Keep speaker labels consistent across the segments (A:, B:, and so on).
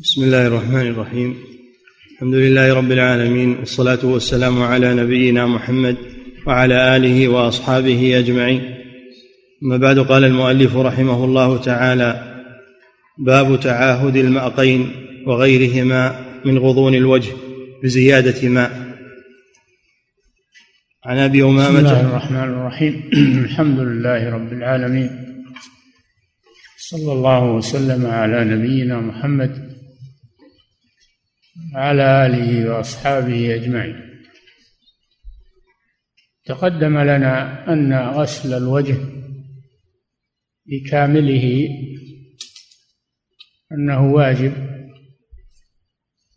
A: بسم الله الرحمن الرحيم. الحمد لله رب العالمين والصلاة والسلام على نبينا محمد وعلى آله وأصحابه أجمعين. أما بعد قال المؤلف رحمه الله تعالى باب تعاهد المأقين وغيرهما من غضون الوجه بزيادة ماء. عن أبي أمامة
B: بسم الله الرحمن الرحيم. الحمد لله رب العالمين. صلى الله وسلم على نبينا محمد وعلى آله وأصحابه أجمعين. تقدم لنا أن غسل الوجه بكامله أنه واجب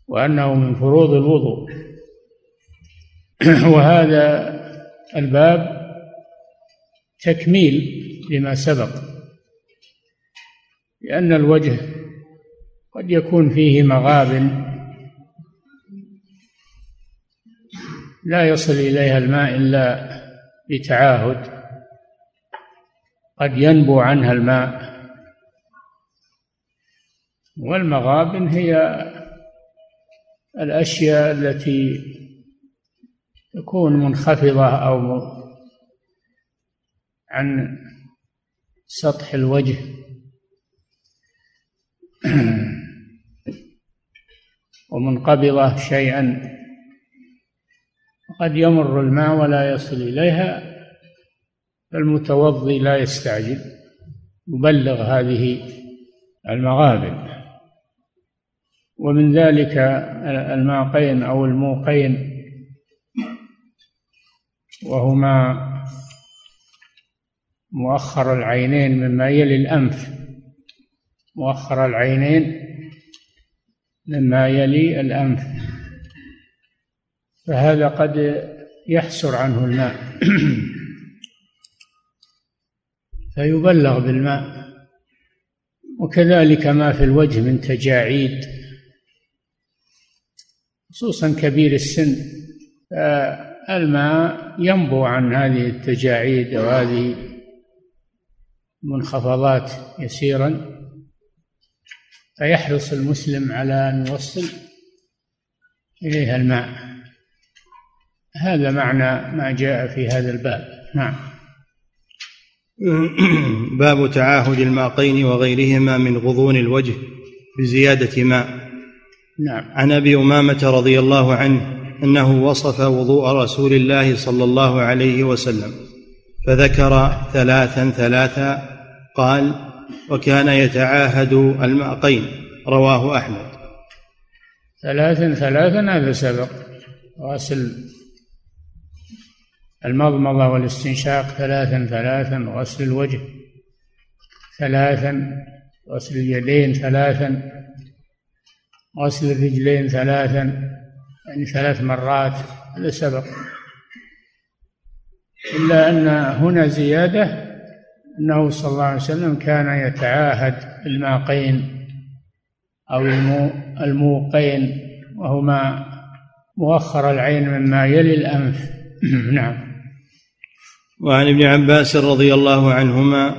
B: وأنه من فروض الوضوء. وهذا الباب تكميل لما سبق لأن الوجه قد يكون فيه مغاب لا يصل إليها الماء إلا بتعاهد. قد ينبو عنها الماء. والمغابن هي الأشياء التي تكون منخفضة أو عن سطح الوجه. ومنقبضة شيئا. قد يمر الماء ولا يصل إليها فالمتوضي لا يستعجل يبلغ هذه المغابن. ومن ذلك الماقين أو الموقين وهما مؤخر العينين مما يلي الأنف مؤخر العينين مما يلي الأنف فهذا قد يحسر عنه الماء. فيبلغ بالماء. وكذلك ما في الوجه من تجاعيد خصوصا كبير السن. الماء ينبو عن هذه التجاعيد أو هذه المنخفضات يسيرا. فيحرص المسلم على أن يوصل إليها الماء. هذا معنى ما جاء في هذا الباب. نعم.
A: باب تعاهد الماقين وغيرهما من غضون الوجه بزيادة ماء.
B: نعم.
A: عن أبي أمامة رضي الله عنه أنه وصف وضوء رسول الله صلى الله عليه وسلم فذكر ثلاثا ثلاثا قال وكان يتعاهد المأقين. رواه أحمد.
B: ثلاثا ثلاثا هذا سبق غسل المضمضة والاستنشاق ثلاثا ثلاثا غسل الوجه ثلاثا غسل اليدين ثلاثا غسل الرجلين ثلاثا يعني ثلاث مرات هذا سبق. إلا أن هنا زيادة أنه صلى الله عليه وسلم كان يتعاهد الماقين أو الموقين وهما مؤخر العين مما يلي الأنف. نعم.
A: وعن ابن عباس رضي الله عنهما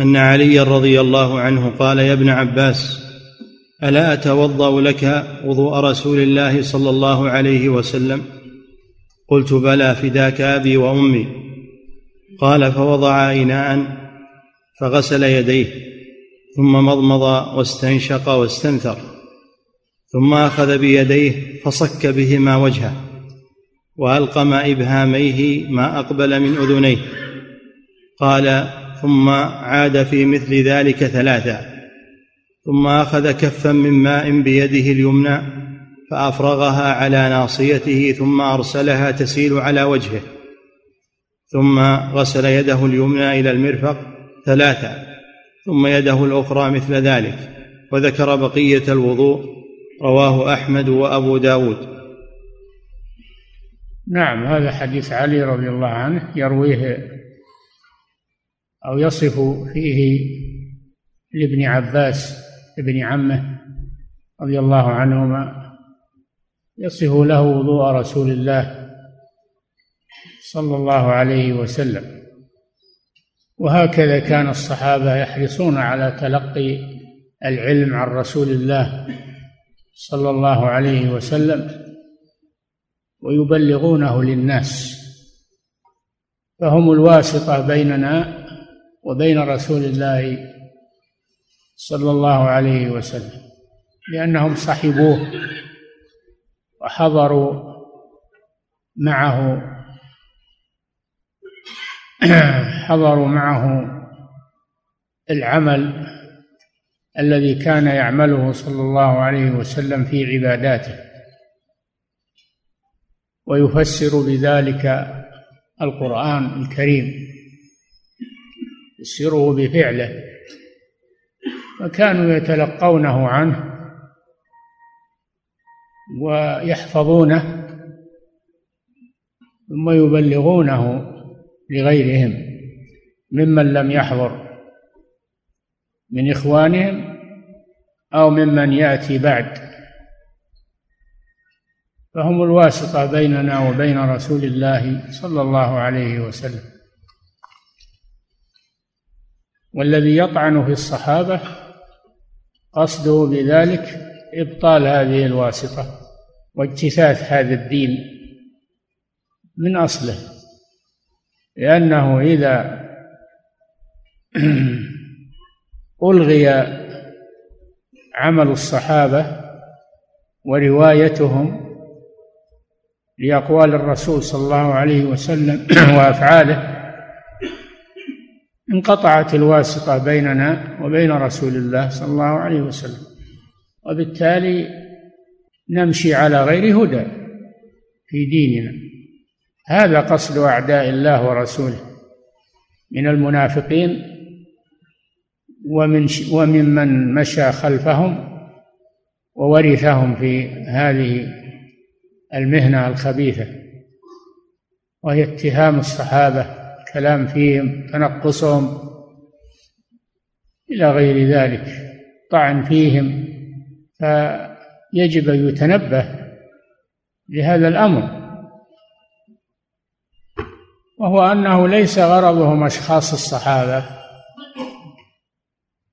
A: أن علي رضي الله عنه قال يا ابن عباس ألا أتوضأ لك وضوء رسول الله صلى الله عليه وسلم؟ قلت بلى فداك أبي وأمي. قال فوضع إناء فغسل يديه ثم مضمض واستنشق واستنثر ثم أخذ بيديه فصك بهما وجهه. والقم إبهاميه ما أقبل من أذنيه. قال ثم عاد في مثل ذلك ثلاثا ثم أخذ كفا من ماء بيده اليمنى فأفرغها على ناصيته ثم أرسلها تسيل على وجهه ثم غسل يده اليمنى إلى المرفق ثلاثا ثم يده الأخرى مثل ذلك وذكر بقية الوضوء رواه أحمد وأبو داود.
B: نعم هذا حديث علي رضي الله عنه يرويه أو يصف فيه لابن عباس ابن عمه رضي الله عنهما يصف له وضوء رسول الله صلى الله عليه وسلم. وهكذا كان الصحابة يحرصون على تلقي العلم عن رسول الله صلى الله عليه وسلم. ويبلغونه للناس فهم الواسطة بيننا وبين رسول الله صلى الله عليه وسلم لأنهم صحبوه وحضروا معه حضروا معه العمل الذي كان يعمله صلى الله عليه وسلم في عباداته. ويفسر بذلك القرآن الكريم. يفسره بفعله. فكانوا يتلقونه عنه ويحفظونه ثم يبلغونه لغيرهم ممن لم يحضر من إخوانهم أو ممن يأتي بعد. فهم الواسطة بيننا وبين رسول الله صلى الله عليه وسلم. والذي يطعن في الصحابة قصده بذلك إبطال هذه الواسطة واجتثاث هذا الدين من أصله لأنه إذا ألغي عمل الصحابة وروايتهم لأقوال الرسول صلى الله عليه وسلم وأفعاله. انقطعت الواسطة بيننا وبين رسول الله صلى الله عليه وسلم. وبالتالي نمشي على غير هدى في ديننا. هذا قصد أعداء الله ورسوله. من المنافقين ومن وممن مشى خلفهم وورثهم في هذه المهنة الخبيثة وهي اتهام الصحابة كلام فيهم تنقصهم إلى غير ذلك طعن فيهم فيجب أن يتنبه لهذا الأمر. وهو أنه ليس غرضهم أشخاص الصحابة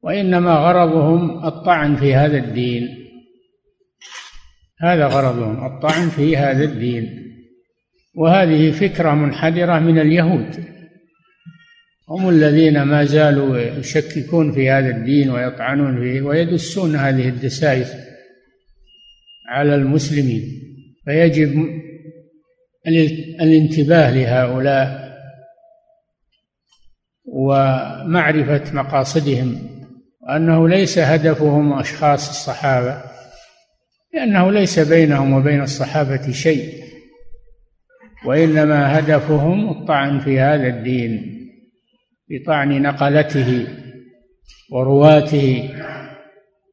B: وإنما غرضهم الطعن في هذا الدين. هذا غرضهم الطعن في هذا الدين. وهذه فكرة منحدرة من اليهود. هم الذين ما زالوا يشككون في هذا الدين ويطعنون فيه ويدسون هذه الدسائس على المسلمين. فيجب الانتباه لهؤلاء ومعرفة مقاصدهم. وأنه ليس هدفهم أشخاص الصحابة. لأنه ليس بينهم وبين الصحابة شيء وإنما هدفهم الطعن في هذا الدين بطعن نقلته ورواته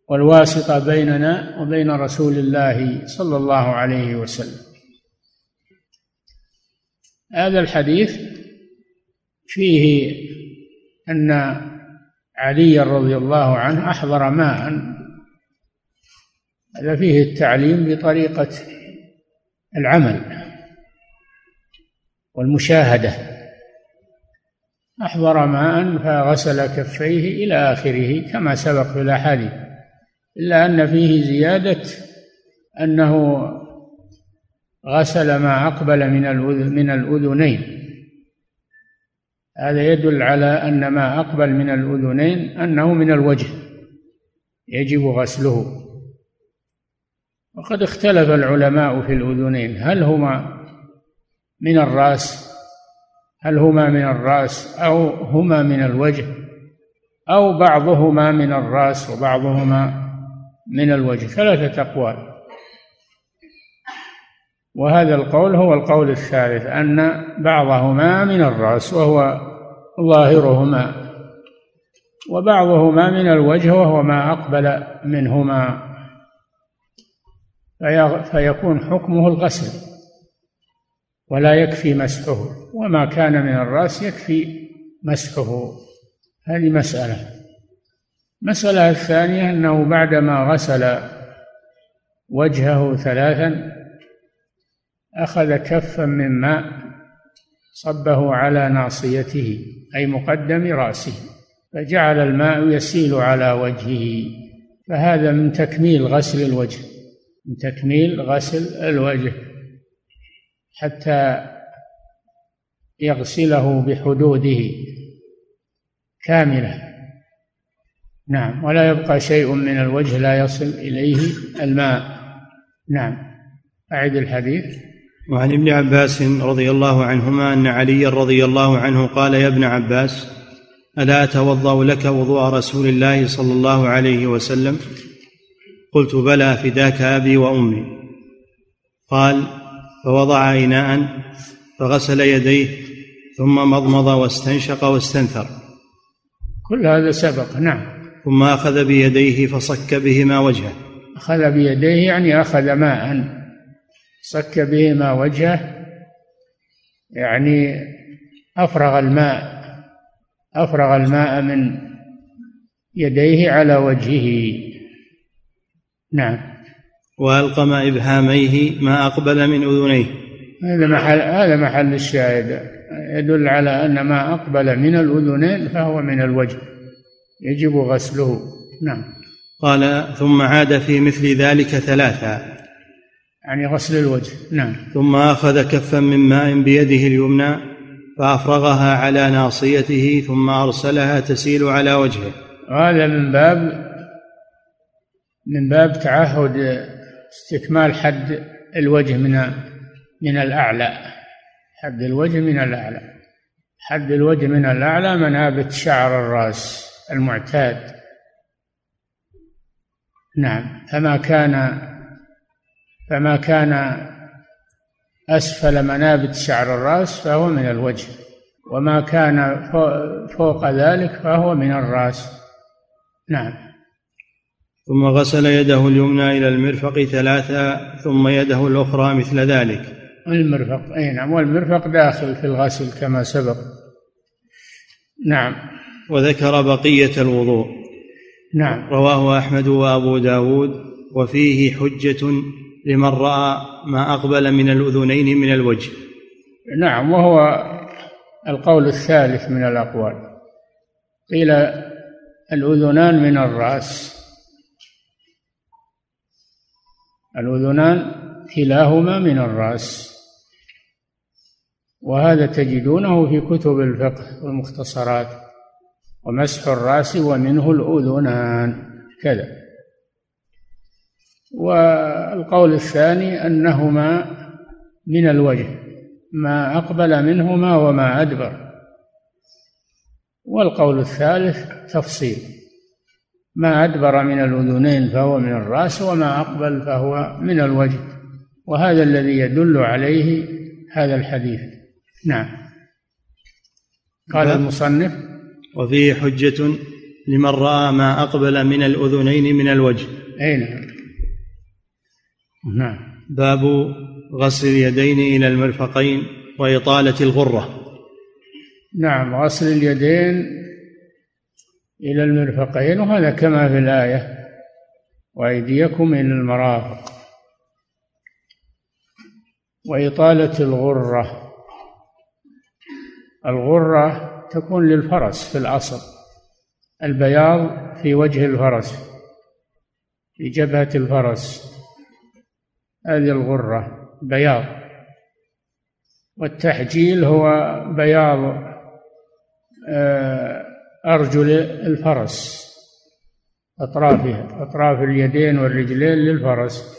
B: والواسطة بيننا وبين رسول الله صلى الله عليه وسلم. هذا الحديث فيه أن علي رضي الله عنه أحضر ماء هذا فيه التعليم بطريقة العمل والمشاهدة. أحضر ماء فغسل كفيه إلى آخره كما سبق في الأحاديث إلا أن فيه زيادة أنه غسل ما أقبل من من الأذنين. هذا يدل على أن ما أقبل من الأذنين أنه من الوجه يجب غسله. وقد اختلف العلماء في الأذنين. هل هما من الرأس؟ هل هما من الرأس أو هما من الوجه؟ أو بعضهما من الرأس وبعضهما من الوجه؟ ثلاثة أقوال. وهذا القول هو القول الثالث أن بعضهما من الرأس وهو ظاهرهما وبعضهما من الوجه وهو ما أقبل منهما. فيكون حكمه الغسل ولا يكفي مسحه وما كان من الرأس يكفي مسحه. هذه مسألة. المسألة الثانية أنه بعدما غسل وجهه ثلاثا أخذ كفا من ماء صبه على ناصيته أي مقدم رأسه فجعل الماء يسيل على وجهه. فهذا من تكميل غسل الوجه. من تكميل غسل الوجه حتى يغسله بحدوده كاملة. نعم ولا يبقى شيء من الوجه لا يصل إليه الماء. نعم اعد الحديث.
A: وعن ابن عباس رضي الله عنهما أن عليا رضي الله عنه قال يا ابن عباس ألا أتوضأ لك وضوء رسول الله صلى الله عليه وسلم؟ قلت بلى فداك أبي وأمي. قال فوضع اناء فغسل يديه ثم مضمض واستنشق واستنثر.
B: كل هذا سبق نعم.
A: ثم أخذ بيديه فصك بهما وجهه.
B: أخذ بيديه يعني أخذ ماء. صك بهما وجهه يعني أفرغ الماء أفرغ الماء من يديه على وجهه. نعم.
A: والقم إبهاميه ما أقبل من أذنيه.
B: هذا محل هذا محل الشاهد. يدل على أن ما أقبل من الاذنين فهو من الوجه. يجب غسله. نعم.
A: قال ثم عاد في مثل ذلك ثلاثا.
B: يعني غسل الوجه. نعم.
A: ثم أخذ كفا من ماء بيده اليمنى فأفرغها على ناصيته ثم أرسلها تسيل على وجهه.
B: هذا من باب من باب تعهد استكمال حد الوجه من من الأعلى. حد الوجه من الأعلى. حد الوجه من الأعلى منابت شعر الرأس المعتاد. نعم. فما كان فما كان أسفل منابت شعر الرأس فهو من الوجه. وما كان فوق ذلك فهو من الرأس. نعم.
A: ثم غسل يده اليمنى إلى المرفق ثلاثا ثم يده الأخرى مثل ذلك.
B: المرفق أي نعم والمرفق داخل في الغسل كما سبق. نعم.
A: وذكر بقية الوضوء.
B: نعم.
A: رواه أحمد وأبو داود وفيه حجة لمن رأى ما أقبل من الأذنين من الوجه.
B: نعم وهو القول الثالث من الأقوال. قيل الأذنان من الرأس. الأذنان كلاهما من الرأس. وهذا تجدونه في كتب الفقه والمختصرات ومسح الرأس ومنه الأذنان. كذا. والقول الثاني أنهما من الوجه ما أقبل منهما وما أدبر. والقول الثالث تفصيل. ما أدبر من الأذنين فهو من الرأس وما أقبل فهو من الوجه. وهذا الذي يدل عليه هذا الحديث. نعم. قال المصنف
A: وفيه حجة لمن رأى ما أقبل من الأذنين من الوجه.
B: أي نعم. نعم.
A: باب غسل اليدين إلى المرفقين وإطالة الغرة.
B: نعم غسل اليدين إلى المرفقين وهذا كما في الآية وأيديكم إلى المرافق. وإطالة الغرة. الغرة تكون للفرس في الأصل البياض في وجه الفرس في جبهة الفرس. هذه الغرة بياض. والتحجيل هو بياض آه أرجل الفرس أطرافها أطراف اليدين والرجلين للفرس.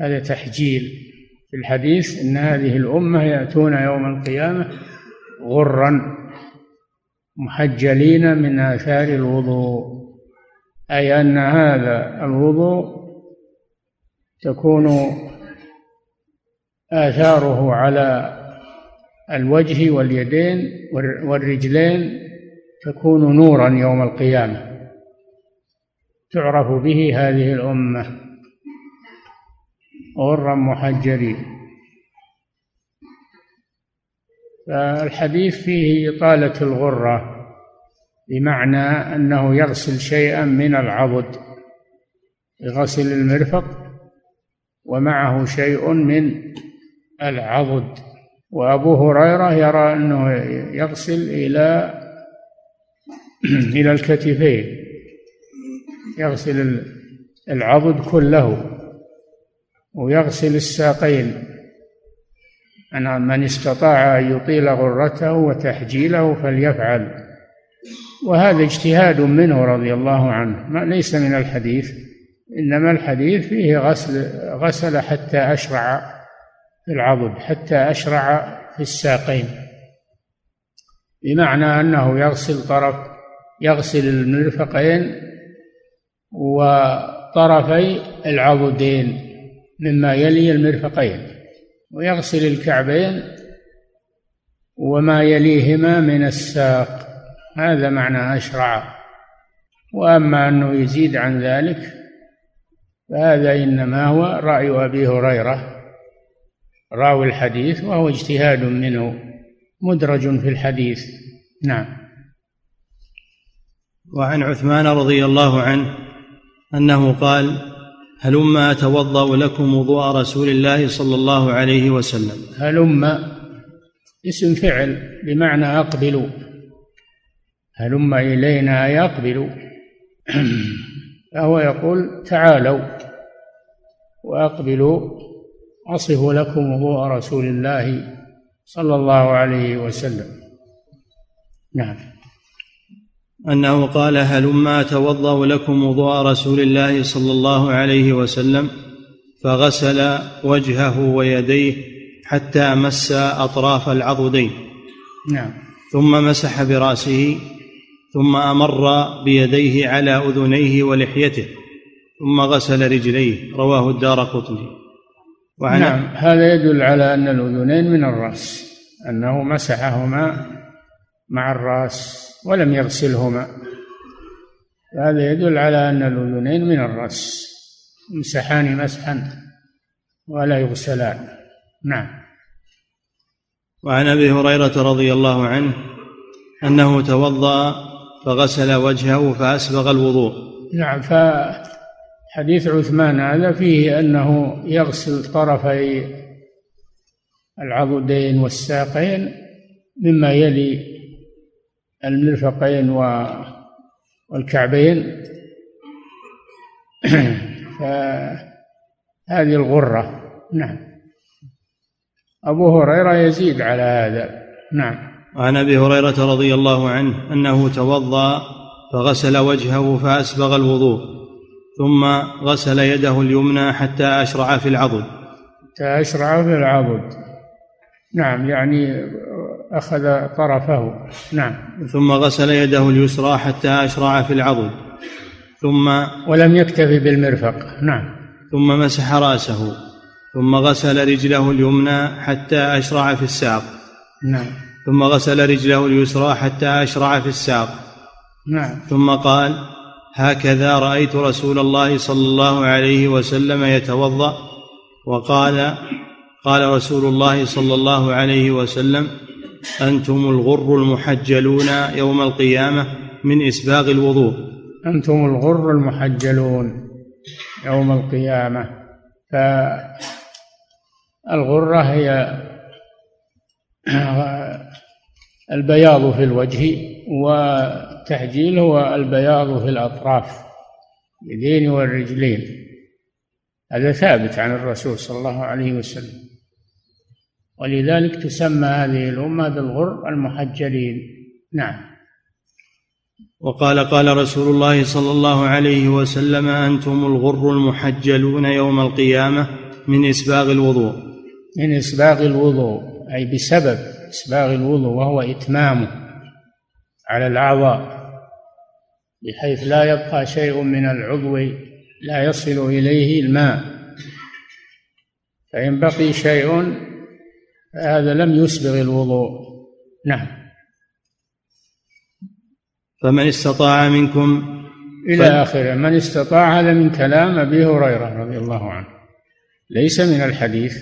B: هذا تحجيل في الحديث إن هذه الأمة يأتون يوم القيامة غرا محجلين من آثار الوضوء أي أن هذا الوضوء تكون آثاره على الوجه واليدين والرجلين تكون نورا يوم القيامة. تعرف به هذه الأمة. غرا محجرين. فالحديث فيه إطالة الغرة بمعنى أنه يغسل شيئا من العضد يغسل المرفق ومعه شيء من العضد. وأبو هريرة يرى أنه يغسل إلى إلى الكتفين. يغسل العضد كله ويغسل الساقين. أن من استطاع أن يطيل غرته وتحجيله فليفعل. وهذا اجتهاد منه رضي الله عنه. ما ليس من الحديث. إنما الحديث فيه غسل غسل حتى أشرع في العضد حتى أشرع في الساقين. بمعنى أنه يغسل طرف يغسل المرفقين وطرفي العضدين مما يلي المرفقين ويغسل الكعبين وما يليهما من الساق. هذا معنى أشرع. وأما أنه يزيد عن ذلك فهذا إنما هو رأي أبي هريرة راوي الحديث وهو اجتهاد منه مدرج في الحديث. نعم.
A: وعن عثمان رضي الله عنه أنه قال هلما أتوضأ لكم وضوء رسول الله صلى الله عليه وسلم.
B: هلما اسم فعل بمعنى أقبلوا. هلم إلينا اي اقبلوا فهو يقول تعالوا وأقبلوا أصف لكم وضوء رسول الله صلى الله عليه وسلم. نعم.
A: أنه قال هلما اتوضا لكم وضوء رسول الله صلى الله عليه وسلم؟ فغسل وجهه ويديه حتى مس أطراف العضدين.
B: نعم.
A: ثم مسح برأسه ثم أمر بيديه على أذنيه ولحيته ثم غسل رجليه. رواه الدار قطني.
B: وعن نعم. هذا يدل على أن الأذنين من الرأس أنه مسحهما مع الرأس. ولم يغسلهما. هذا يدل على أن الاذنين من الرأس يمسحان مسحا ولا يغسلان. نعم.
A: وعن أبي هريرة رضي الله عنه أنه توضأ فغسل وجهه فأسبغ الوضوء.
B: نعم فحديث عثمان هذا فيه أنه يغسل طرفي العضدين والساقين مما يلي المرفقين والكعبين. فهذه الغرة. نعم. أبو هريرة يزيد على هذا. نعم.
A: وعن أبي هريرة رضي الله عنه أنه توضأ فغسل وجهه فأسبغ الوضوء ثم غسل يده اليمنى حتى أشرع في العضد.
B: حتى أشرع في العضد. نعم يعني أخذ طرفه. نعم.
A: ثم غسل يده اليسرى حتى أشرع في العضد. ثم
B: ولم يكتفي بالمرفق. نعم.
A: ثم مسح رأسه. ثم غسل رجله اليمنى حتى أشرع في الساق.
B: نعم.
A: ثم غسل رجله اليسرى حتى أشرع في الساق.
B: نعم.
A: ثم قال هكذا رأيت رسول الله صلى الله عليه وسلم يتوضأ. وقال قال رسول الله صلى الله عليه وسلم أنتم الغر المحجلون يوم القيامة من إسباغ الوضوء.
B: أنتم الغر المحجلون يوم القيامة. فالغرة هي البياض في الوجه والتحجيل هو البياض في الأطراف اليدين والرجلين. هذا ثابت عن الرسول صلى الله عليه وسلم. ولذلك تسمى هذه الأمة بالغر المحجلين. نعم.
A: وقال قال رسول الله صلى الله عليه وسلم أنتم الغر المحجلون يوم القيامة من إسباغ الوضوء.
B: من إسباغ الوضوء أي بسبب إسباغ الوضوء وهو إتمامه على الأعضاء بحيث لا يبقى شيء من العضو لا يصل إليه الماء. فإن بقي شيء هذا لم يسبغ الوضوء. نعم.
A: فمن استطاع منكم
B: إلى آخره. من استطاع هذا من كلام أبي هريرة رضي الله عنه. ليس من الحديث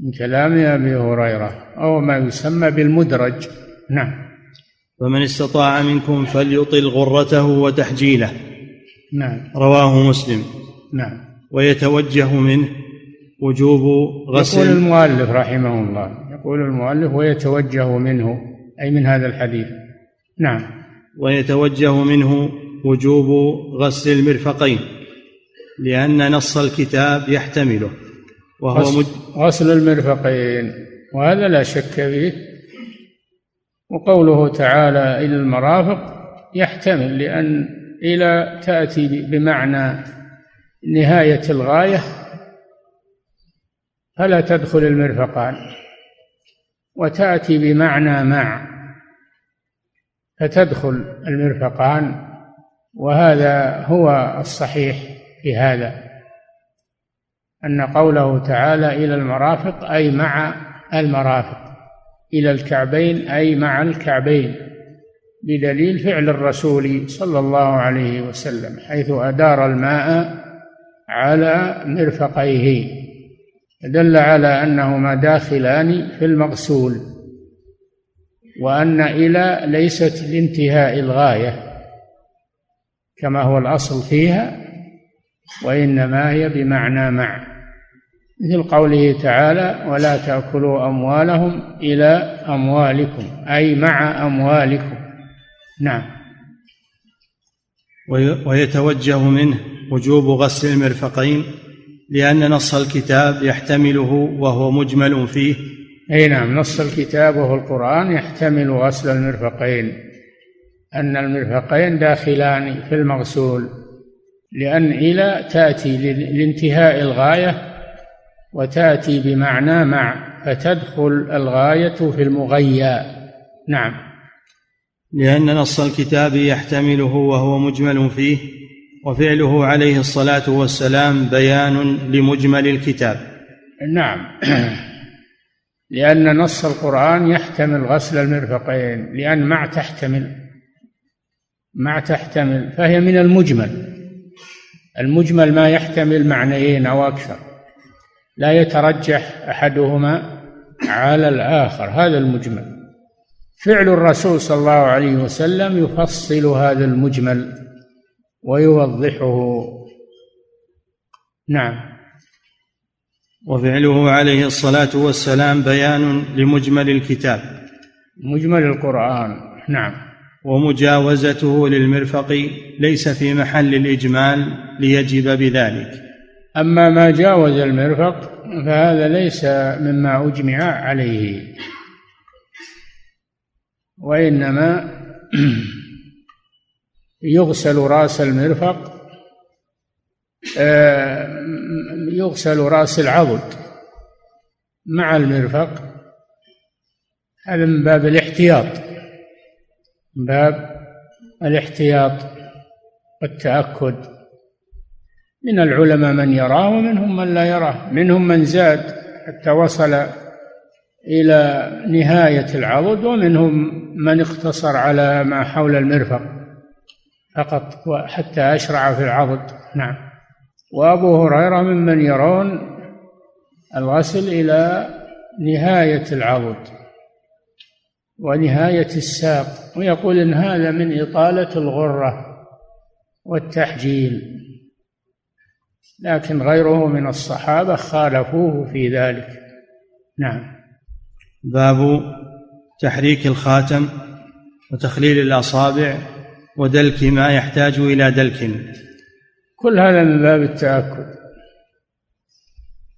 B: من كلام أبي هريرة أو ما يسمى بالمدرج. نعم.
A: فمن استطاع منكم فليطل غرته وتحجيله.
B: نعم.
A: رواه مسلم.
B: نعم.
A: ويتوجه منه وجوب غسل
B: يقول المؤلف رحمه الله يقول المؤلف ويتوجه منه أي من هذا الحديث. نعم.
A: ويتوجه منه وجوب غسل المرفقين لأن نص الكتاب يحتمله
B: وهو غسل, مج... غسل المرفقين وهذا لا شك فيه. وقوله تعالى إلى المرافق يحتمل لأن إلى تأتي بمعنى نهاية الغاية فلا تدخل المرفقان. وتأتي بمعنى مع فتدخل المرفقان وهذا هو الصحيح في هذا أن قوله تعالى إلى المرافق أي مع المرافق إلى الكعبين أي مع الكعبين بدليل فعل الرسول صلى الله عليه وسلم حيث أدار الماء على مرفقيه. دل على أنهما داخلان في المغسول وأن إلى ليست لانتهاء الغاية كما هو الأصل فيها وإنما هي بمعنى مع. مثل قوله تعالى ولا تأكلوا أموالهم إلى أموالكم أي مع أموالكم. نعم.
A: ويتوجه منه وجوب غسل المرفقين لأن نص الكتاب يحتمله وهو مجمل فيه.
B: أي نعم نص الكتاب وهو القرآن يحتمل غسل المرفقين. أن المرفقين داخلان في المغسول لأن إلى تأتي لانتهاء الغاية وتأتي بمعنى مع فتدخل الغاية في المغيى. نعم.
A: لأن نص الكتاب يحتمله وهو مجمل فيه. وفعله عليه الصلاة والسلام بيان لمجمل الكتاب.
B: نعم. لأن نص القرآن يحتمل غسل المرفقين لأن مع تحتمل مع تحتمل فهي من المجمل. المجمل ما يحتمل معنيين أو أكثر. لا يترجح أحدهما على الآخر هذا المجمل. فعل الرسول صلى الله عليه وسلم يفصل هذا المجمل ويوضحه. نعم.
A: وفعله عليه الصلاة والسلام بيان لمجمل الكتاب.
B: مجمل القرآن. نعم.
A: ومجاوزته للمرفق ليس في محل الإجمال ليجب بذلك.
B: أما ما جاوز المرفق فهذا ليس مما أجمع عليه وإنما يغسل رأس المرفق آه، يغسل رأس العضد مع المرفق هذا من باب الاحتياط. من باب الاحتياط والتأكد. من العلماء من يراه ومنهم من لا يراه منهم من زاد حتى وصل إلى نهاية العضد ومنهم من اقتصر على ما حول المرفق. فقط حتى أشرع في العضد. نعم. وأبو هريرة ممن يرون الغسل إلى نهاية العضد ونهاية الساق ويقول إن هذا من إطالة الغرة والتحجيل. لكن غيره من الصحابة خالفوه في ذلك. نعم.
A: باب تحريك الخاتم وتخليل الأصابع ودلك ما يحتاج إلى دلك.
B: كل هذا من باب التأكد.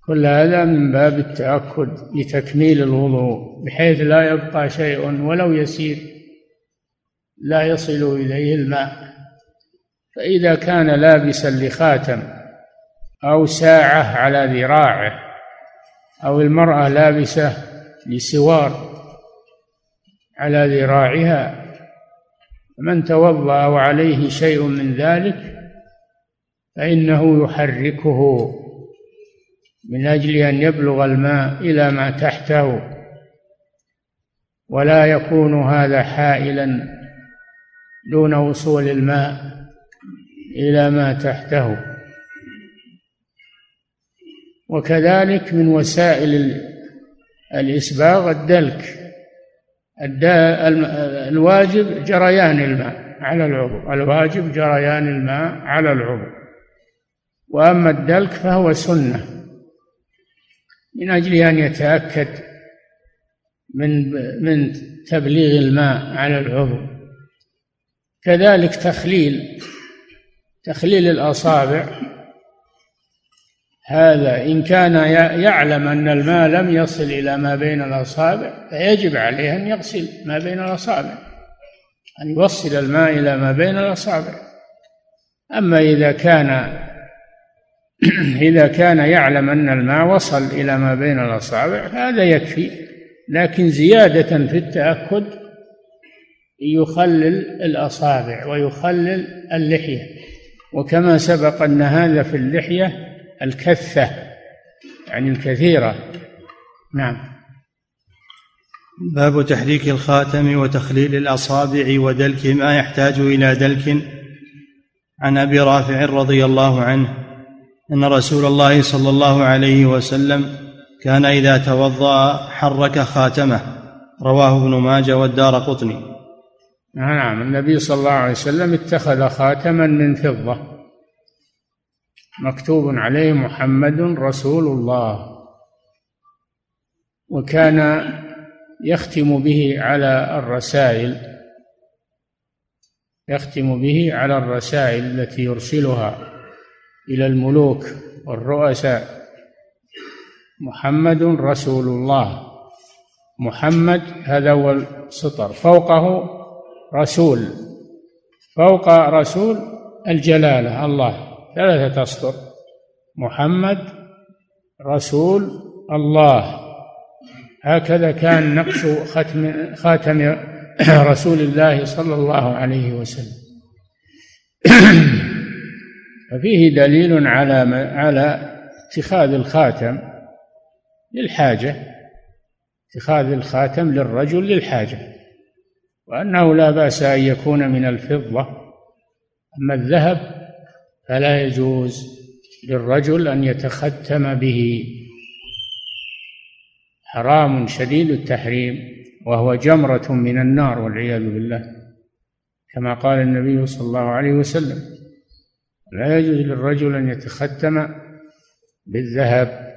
B: كل هذا من باب التأكد لتكميل الوضوء بحيث لا يبقى شيء ولو يسير لا يصل إليه الماء. فإذا كان لابسا لخاتم أو ساعة على ذراعه أو المرأة لابسة لسوار على ذراعها من توضأ وعليه شيء من ذلك فإنه يحركه من أجل أن يبلغ الماء إلى ما تحته ولا يكون هذا حائلا دون وصول الماء إلى ما تحته. وكذلك من وسائل الإسباغ الدلك. الواجب جريان الماء على العضو. الواجب جريان الماء على العضو. وأما الدلك فهو سنة. من أجل أن يتأكد من من تبليغ الماء على العضو. كذلك تخليل تخليل الأصابع. هذا إن كان يعلم أن الماء لم يصل إلى ما بين الأصابع فيجب عليه أن يغسل ما بين الأصابع أن يوصل الماء إلى ما بين الأصابع. أما إذا كان إذا كان يعلم أن الماء وصل إلى ما بين الأصابع فهذا يكفي. لكن زيادة في التأكد يخلل الأصابع ويخلل اللحية. وكما سبق أن هذا في اللحية الكثة يعني الكثيرة. نعم.
A: باب تحريك الخاتم وتخليل الأصابع ودلك ما يحتاج إلى دلك. عن أبي رافع رضي الله عنه أن رسول الله صلى الله عليه وسلم كان إذا توضأ حرك خاتمه. رواه ابن ماجه والدار قطني.
B: نعم. النبي صلى الله عليه وسلم اتخذ خاتما من فضة. مكتوب عليه محمد رسول الله. وكان يختم به على الرسائل يختم به على الرسائل التي يرسلها إلى الملوك والرؤساء. محمد رسول الله. محمد هذا هو السطر. فوقه رسول. فوق رسول الجلالة الله. ثلاثة أسطر محمد رسول الله. هكذا كان نقش ختم خاتم رسول الله صلى الله عليه وسلم. ففيه دليل على على اتخاذ الخاتم للحاجة. اتخاذ الخاتم للرجل للحاجة. وأنه لا بأس أن يكون من الفضة. أما الذهب فلا يجوز للرجل أن يتختم به. حرام شديد التحريم وهو جمرة من النار والعياذ بالله. كما قال النبي صلى الله عليه وسلم لا يجوز للرجل أن يتختم بالذهب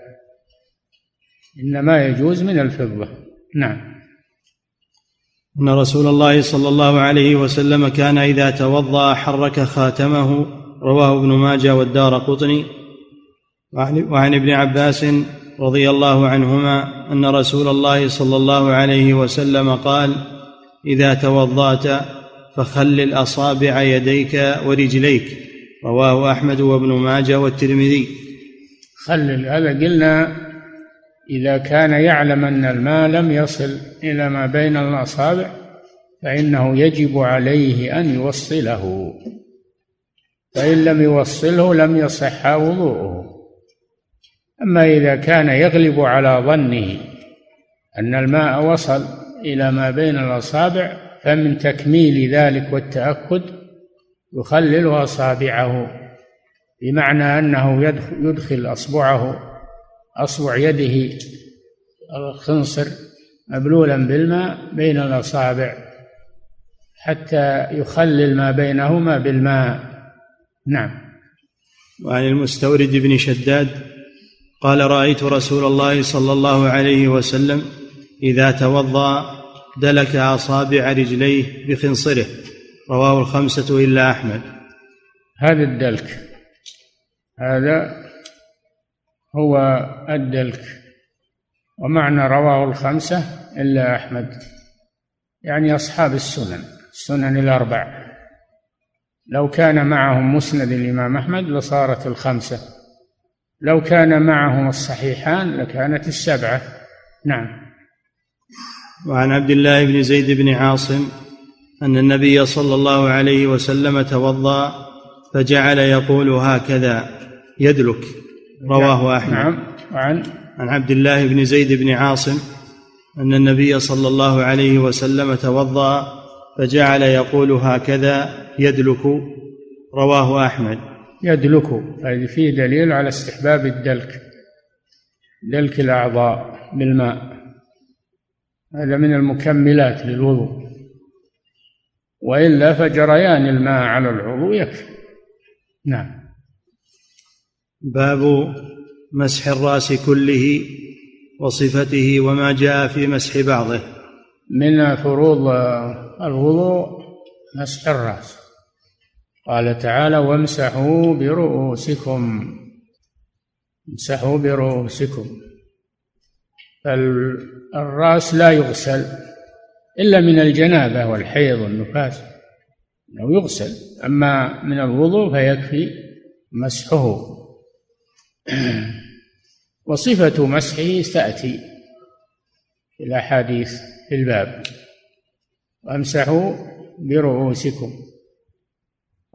B: إنما يجوز من الفضة. نعم.
A: إن رسول الله صلى الله عليه وسلم كان إذا توضأ حرك خاتمه رواه ابن ماجه والدار قطني وعن ابن عباس رضي الله عنهما أن رسول الله صلى الله عليه وسلم قال إذا توضأت فخلل اصابع يديك ورجليك. رواه أحمد وابن ماجه والترمذي.
B: خلل هذا قلنا إذا كان يعلم أن الماء لم يصل إلى ما بين الأصابع فإنه يجب عليه أن يوصله. فإن لم يوصله لم يصح وضوءه. أما إذا كان يغلب على ظنه أن الماء وصل إلى ما بين الأصابع فمن تكميل ذلك والتأكد يخلل أصابعه بمعنى أنه يدخل أصبعه أصبع يده الخنصر مبلولا بالماء بين الأصابع حتى يخلل ما بينهما بالماء. نعم.
A: وعن المستورد بن شداد قال رأيت رسول الله صلى الله عليه وسلم إذا توضأ دلك أصابع رجليه بخنصره. رواه الخمسة إلا أحمد.
B: هذا الدلك هذا هو الدلك ومعنى رواه الخمسة إلا أحمد يعني أصحاب السنن السنن الأربع. لو كان معهم مسند الإمام أحمد لصارت الخمسة. لو كان معهم الصحيحان لكانت السبعة. نعم.
A: وعن عبد الله بن زيد بن عاصم أن النبي صلى الله عليه وسلم توضأ فجعل يقول هكذا يدلك رواه أحمد.
B: نعم. وعن؟
A: عن عبد الله بن زيد بن عاصم أن النبي صلى الله عليه وسلم توضأ فجعل يقول هكذا يدلك رواه أحمد.
B: يدلك هذه فيه دليل على استحباب الدلك دلك الأعضاء بالماء. هذا من المكملات للوضوء. وإلا فجريان الماء على العضو يكفي. نعم.
A: باب مسح الرأس كله وصفته وما جاء في مسح بعضه.
B: من فروض الوضوء مسح الرأس. قال تعالى وامسحوا برؤوسكم. امسحوا برؤوسكم. فالراس لا يغسل إلا من الجنابة والحيض والنفاس. أنه يغسل. أما من الوضوء فيكفي مسحه. وصفة مسحه تأتي في الأحاديث في الباب. وامسحوا برؤوسكم.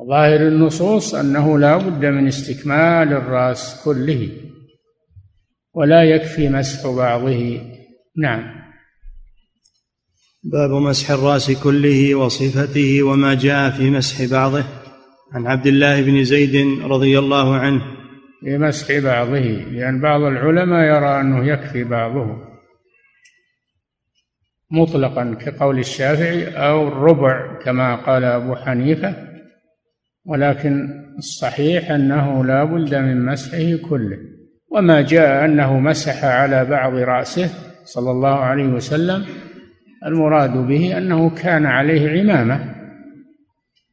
B: ظاهر النصوص أنه لا بد من استكمال الرأس كله ولا يكفي مسح بعضه. نعم.
A: باب مسح الرأس كله وصفته وما جاء في مسح بعضه. عن عبد الله بن زيد رضي الله عنه.
B: في مسح بعضه لأن بعض العلماء يرى أنه يكفي بعضه. مطلقا كقول الشافعي أو الربع كما قال أبو حنيفة ولكن الصحيح أنه لا بد من مسحه كله. وما جاء أنه مسح على بعض رأسه صلى الله عليه وسلم المراد به أنه كان عليه عمامة.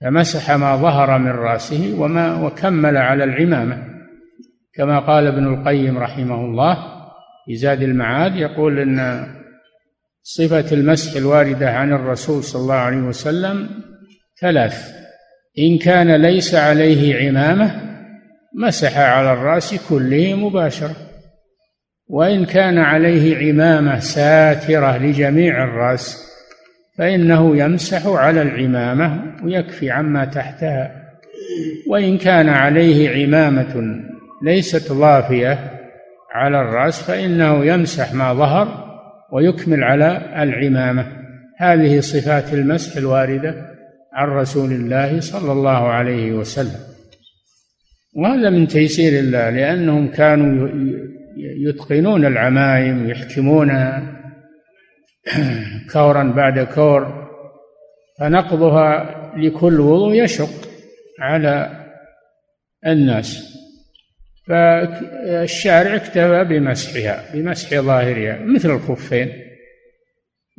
B: فمسح ما ظهر من رأسه وما وكمل على العمامة. كما قال ابن القيم رحمه الله في زاد المعاد يقول إن صفة المسح الواردة عن الرسول صلى الله عليه وسلم ثلاث إن كان ليس عليه عمامة مسح على الرأس كله مباشرة وإن كان عليه عمامة ساترة لجميع الرأس فإنه يمسح على العمامة ويكفي عما تحتها وإن كان عليه عمامة ليست ضافية على الرأس فإنه يمسح ما ظهر ويكمل على العمامة. هذه صفات المسح الواردة عن رسول الله صلى الله عليه وسلم. وهذا من تيسير الله لأنهم كانوا يتقنون العمايم ويحكمونها كورا بعد كور. فنقضها لكل وضوء يشق على الناس. فالشارع اكتفى بمسحها بمسح ظاهرها مثل الخفين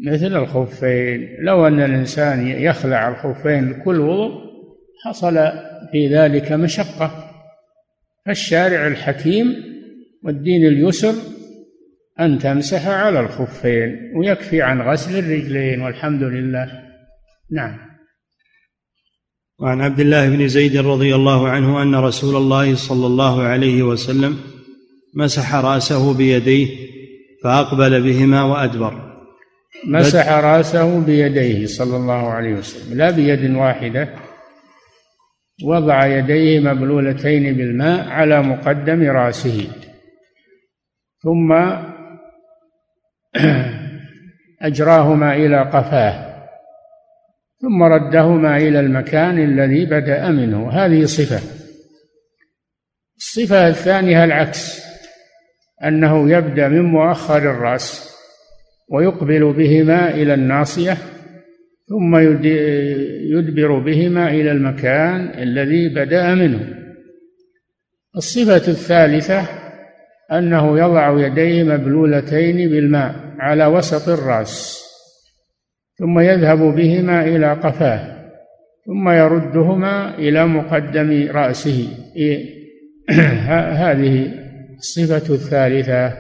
B: مثل الخفين. لو أن الإنسان يخلع الخفين لكل وضوء حصل في ذلك مشقة. فالشارع الحكيم والدين اليسر أن تمسح على الخفين ويكفي عن غسل الرجلين والحمد لله. نعم.
A: وعن عبد الله بن زيد رضي الله عنه أن رسول الله صلى الله عليه وسلم مسح رأسه بيديه فأقبل بهما وأدبر.
B: مسح رأسه بيديه صلى الله عليه وسلم لا بيد واحدة. وضع يديه مبلولتين بالماء على مقدم رأسه. ثم أجراهما إلى قفاه. ثم ردهما إلى المكان الذي بدأ منه. هذه صفة. الصفة الثانية العكس أنه يبدأ من مؤخر الرأس ويقبل بهما إلى الناصية ثم يدبر بهما إلى المكان الذي بدأ منه. الصفة الثالثة أنه يضع يديه مبلولتين بالماء على وسط الرأس. ثم يذهب بهما إلى قفاه ثم يردهما إلى مقدم رأسه. هذه الصفة الثالثة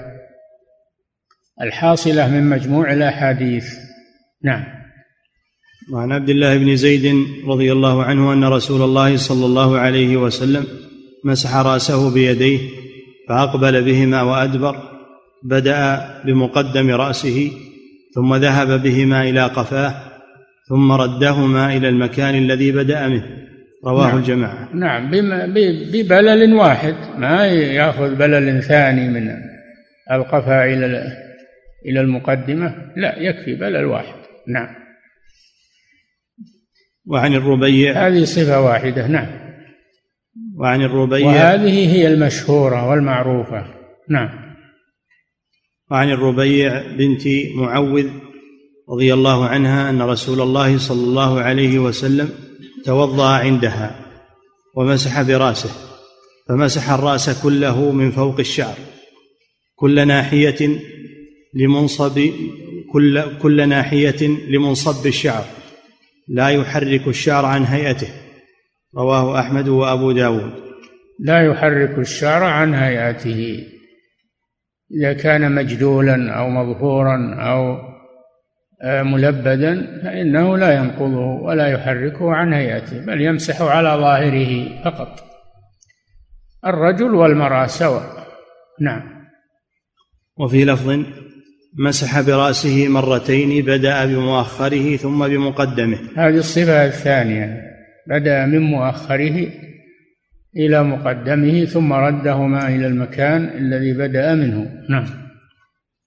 B: الحاصلة من مجموع الأحاديث. نعم.
A: وعن عبد الله بن زيد رضي الله عنه أن رسول الله صلى الله عليه وسلم مسح رأسه بيديه فأقبل بهما وأدبر بدأ بمقدم رأسه ثم ذهب بهما إلى قفاه ثم ردهما إلى المكان الذي بدأ منه. رواه
B: نعم.
A: الجماعة.
B: نعم ببلل واحد ما يأخذ بلل ثاني من القفا إلى إلى المقدمة؟ لا يكفي بلل واحد. نعم.
A: وعن الربيع
B: هذه صفة واحدة. نعم.
A: وعن الربيع
B: وهذه هي المشهورة والمعروفة. نعم.
A: وعن الربيع بنت معوذ رضي الله عنها أن رسول الله صلى الله عليه وسلم توضأ عندها ومسح برأسه فمسح الرأس كله من فوق الشعر. كل ناحية لمنصب كل كل ناحية لمنصب الشعر. لا يحرك الشعر عن هيئته. رواه أحمد وأبو داود.
B: لا يحرك الشعر عن هيئته. إذا كان مجدولا أو مظهورا أو آه، ملبدا فإنه لا ينقضه ولا يحركه عن هيئته بل يمسح على ظاهره فقط. الرجل والمرأة سواء. نعم.
A: وفي لفظ مسح برأسه مرتين بدأ بمؤخره ثم بمقدمه.
B: هذه الصفة الثانية بدأ من مؤخره إلى مقدمه ثم ردهما إلى المكان الذي بدأ منه. نعم.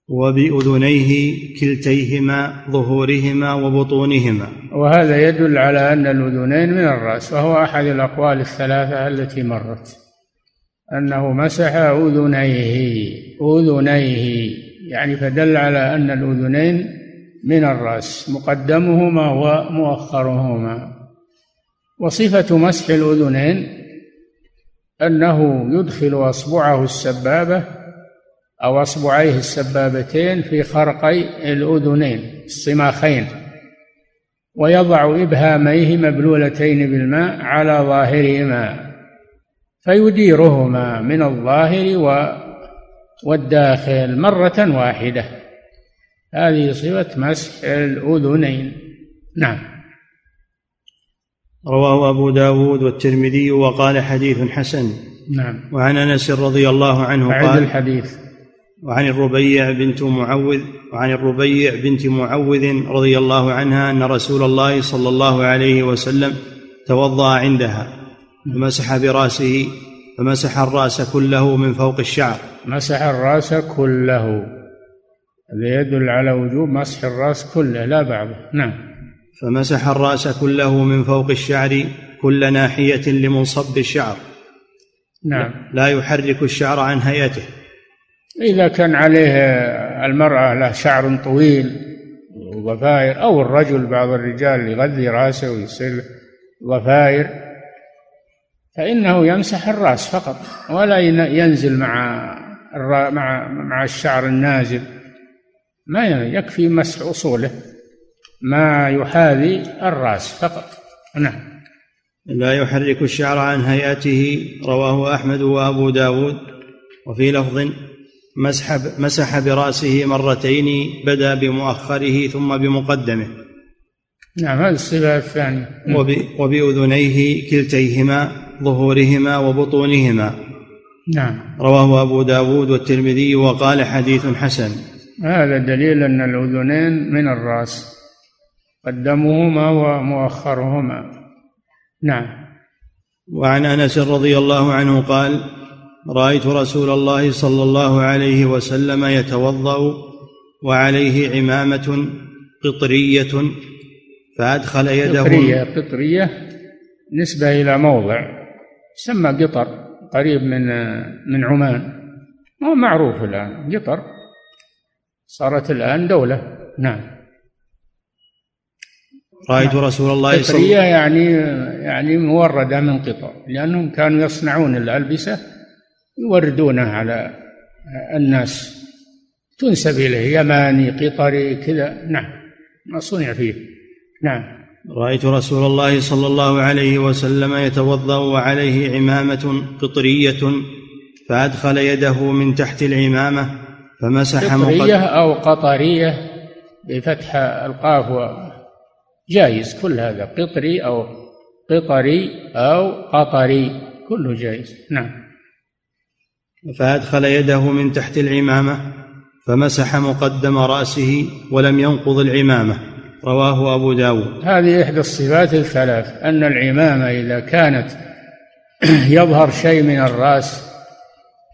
A: وبأذنيه كلتيهما ظهورهما وبطونهما.
B: وهذا يدل على أن الأذنين من الرأس وهو أحد الأقوال الثلاثة التي مرت. أنه مسح أذنيه أذنيه يعني فدل على أن الأذنين من الرأس مقدمهما ومؤخرهما. وصفة مسح الأذنين أنه يدخل أصبعه السبابة أو أصبعيه السبابتين في خرقي الأذنين الصماخين. ويضع إبهاميه مبلولتين بالماء على ظاهرهما فيديرهما من الظاهر والداخل مرة واحدة. هذه صفة مسح الأذنين. نعم.
A: رواه أبو داود والترمذي وقال حديث حسن.
B: نعم.
A: وعن أنس رضي الله عنه
B: قال الحديث.
A: وعن الربيع بنت معوذ وعن الربيع بنت معوذ رضي الله عنها أن رسول الله صلى الله عليه وسلم توضأ عندها ومسح برأسه فمسح الرأس كله من فوق الشعر.
B: مسح الرأس كله. هذا يدل على وجوب مسح الرأس كله لا بعضه. نعم.
A: فمسح الرأس كله من فوق الشعر كل ناحية لمنصب الشعر.
B: نعم.
A: لا يحرك الشعر عن هيئته.
B: إذا كان عليه المرأة له شعر طويل وضفائر أو الرجل بعض الرجال يغذي رأسه ويصير ضفائر فإنه يمسح الرأس فقط ولا ينزل مع مع مع الشعر النازل. ما يكفي مسح أصوله. ما يحاذي الرأس فقط. نعم.
A: لا يحرك الشعر عن هيئته رواه أحمد وأبو داود. وفي لفظ مسح, مسح برأسه مرتين بدا بمؤخره ثم بمقدمه.
B: نعم هذه الصفة الثانية.
A: وبأذنيه كلتيهما ظهورهما وبطونهما.
B: نعم.
A: رواه أبو داود والترمذي وقال حديث حسن.
B: هذا دليل أن الأذنين من الرأس. قدمهما ومؤخرهما. نعم.
A: وعن أنس رضي الله عنه قال رأيت رسول الله صلى الله عليه وسلم يتوضأ وعليه عمامة قطرية فأدخل يده.
B: قطرية قطرية نسبة إلى موضع سمى قطر قريب من من عمان. هو معروف الآن قطر. صارت الآن دولة. نعم.
A: رأيت. رسول الله
B: صلى الله عليه وسلم يعني يعني موردة من قطر لأنهم كانوا يصنعون الألبسة يوردونها على الناس. تنسب إليه يماني قطري كذا. نعم ما صنع فيه. نعم.
A: رأيت رسول الله صلى الله عليه وسلم يتوضأ وعليه عمامة قطرية فأدخل يده من تحت العمامة فمسح
B: قطرية أو قطرية بفتح القاف جائز كل هذا قطري أو قطري أو قطري كله جائز. نعم.
A: فأدخل يده من تحت العمامة فمسح مقدم رأسه ولم ينقض العمامة. رواه أبو داود.
B: هذه إحدى الصفات الثلاث أن العمامة إذا كانت يظهر شيء من الرأس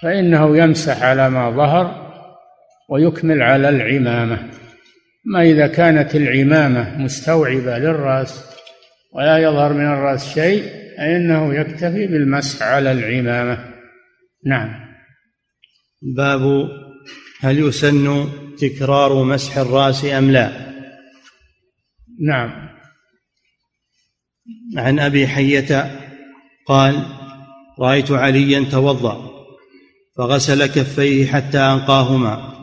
B: فإنه يمسح على ما ظهر ويكمل على العمامة. ما إذا كانت العمامة مستوعبة للرأس ولا يظهر من الرأس شيء فإنه يكتفي بالمسح على العمامة. نعم.
A: باب هل يسن تكرار مسح الرأس أم لا؟
B: نعم.
A: عن أبي حية قال رأيت عليا توضأ فغسل كفيه حتى أنقاهما.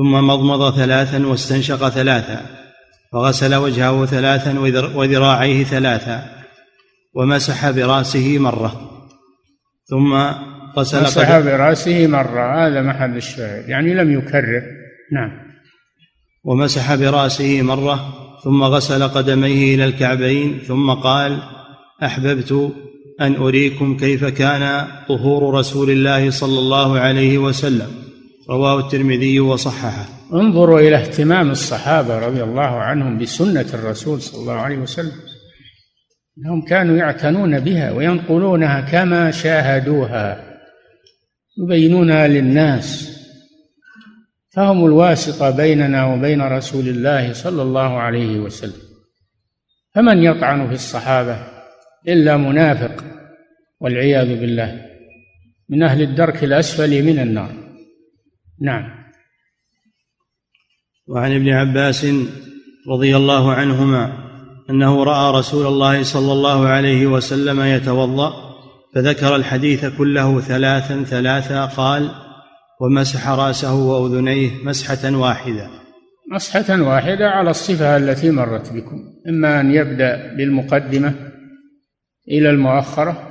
A: ثم مضمض ثلاثا واستنشق ثلاثا فغسل وجهه ثلاثا وذراعيه ثلاثا ومسح برأسه مرة. ثم غسل
B: مسح برأسه مرة هذا محل الشاهد يعني لم يكرر. نعم.
A: ومسح برأسه مرة ثم غسل قدميه إلى الكعبين ثم قال أحببت أن أريكم كيف كان طهور رسول الله صلى الله عليه وسلم. رواه الترمذي وصححه.
B: انظروا إلى اهتمام الصحابة رضي الله عنهم بسنة الرسول صلى الله عليه وسلم. إنهم كانوا يعتنون بها وينقلونها كما شاهدوها يبينونها للناس. فهم الواسطة بيننا وبين رسول الله صلى الله عليه وسلم. فمن يطعن في الصحابة إلا منافق والعياذ بالله من أهل الدرك الأسفل من النار. نعم.
A: وعن ابن عباس رضي الله عنهما أنه رأى رسول الله صلى الله عليه وسلم يتوضأ فذكر الحديث كله ثلاثا ثلاثا قال ومسح رأسه وأذنيه مسحة واحدة.
B: مسحة واحدة على الصفة التي مرت بكم إما أن يبدأ بالمقدمة إلى المؤخرة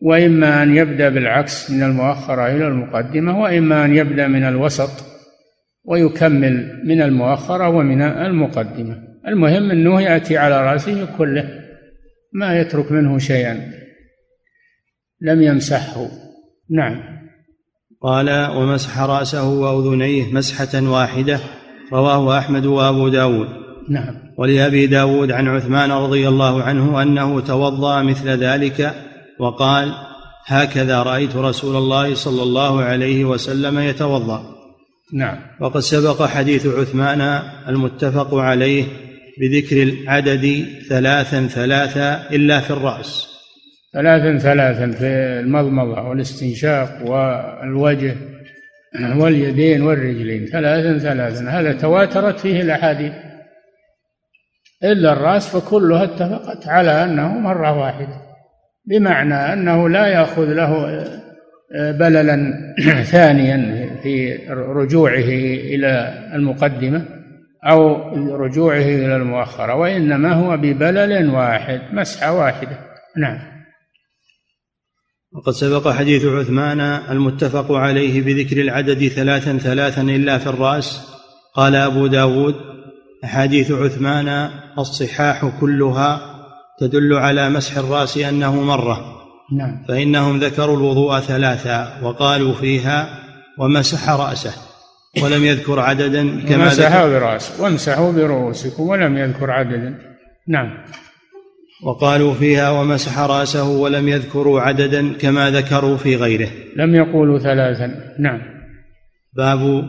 B: وإما أن يبدأ بالعكس من المؤخرة إلى المقدمة وإما أن يبدأ من الوسط ويكمل من المؤخرة ومن المقدمة. المهم أنه يأتي على رأسه كله ما يترك منه شيئا. لم يمسحه. نعم.
A: قال ومسح رأسه وأذنيه مسحة واحدة. رواه أحمد وأبو داود.
B: نعم.
A: ولأبي داود عن عثمان رضي الله عنه أنه توضأ مثل ذلك وقال هكذا رأيت رسول الله صلى الله عليه وسلم يتوضأ.
B: نعم.
A: وقد سبق حديث عثمان المتفق عليه بذكر العدد ثلاثا ثلاثا إلا في الرأس.
B: ثلاثا ثلاثا في المضمضة والاستنشاق والوجه واليدين والرجلين. ثلاثا ثلاثا. هذا تواترت فيه الأحاديث. إلا الرأس فكلها اتفقت على أنه مرة واحدة. بمعنى أنه لا يأخذ له بللا ثانيا في رجوعه إلى المقدمة أو رجوعه إلى المؤخرة وإنما هو ببلل واحد مسحة واحدة. نعم.
A: وقد سبق حديث عثمان المتفق عليه بذكر العدد ثلاثا ثلاثا إلا في الرأس. قال أبو داود أحاديث عثمان الصحاح كلها تدل على مسح الرأس أنه مرة.
B: نعم.
A: فإنهم ذكروا الوضوء ثلاثا وقالوا فيها ومسح رأسه ولم يذكر عددا
B: كما مسحوا برأسه. وامسحوا برؤوسكم ولم يذكر عددا. نعم.
A: وقالوا فيها ومسح رأسه ولم يذكروا عددا كما ذكروا في غيره.
B: لم يقولوا ثلاثا. نعم.
A: باب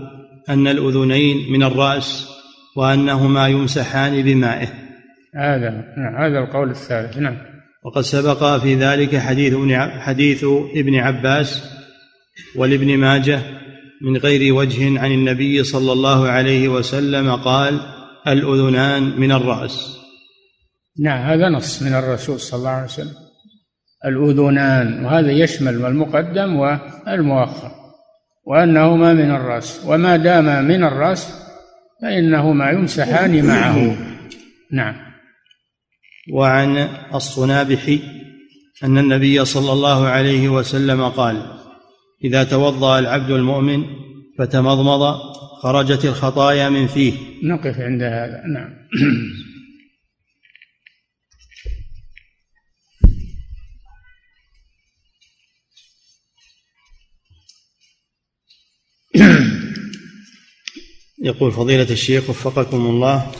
A: أن الأذنين من الرأس وأنهما يمسحان بمائه.
B: هذا نعم هذا القول الثالث نعم.
A: وقد سبق في ذلك حديث حديث ابن عباس ولابن ماجه من غير وجه عن النبي صلى الله عليه وسلم قال الأذنان من الرأس.
B: نعم هذا نص من الرسول صلى الله عليه وسلم. الأذنان وهذا يشمل المقدم والمؤخر. وأنهما من الرأس وما دام من الرأس فإنهما يمسحان معه. نعم.
A: وعن الصنابحي أن النبي صلى الله عليه وسلم قال إذا توضأ العبد المؤمن فتمضمض خرجت الخطايا من فيه.
B: نقف عند هذا نعم.
A: يقول فضيلة الشيخ وفقكم الله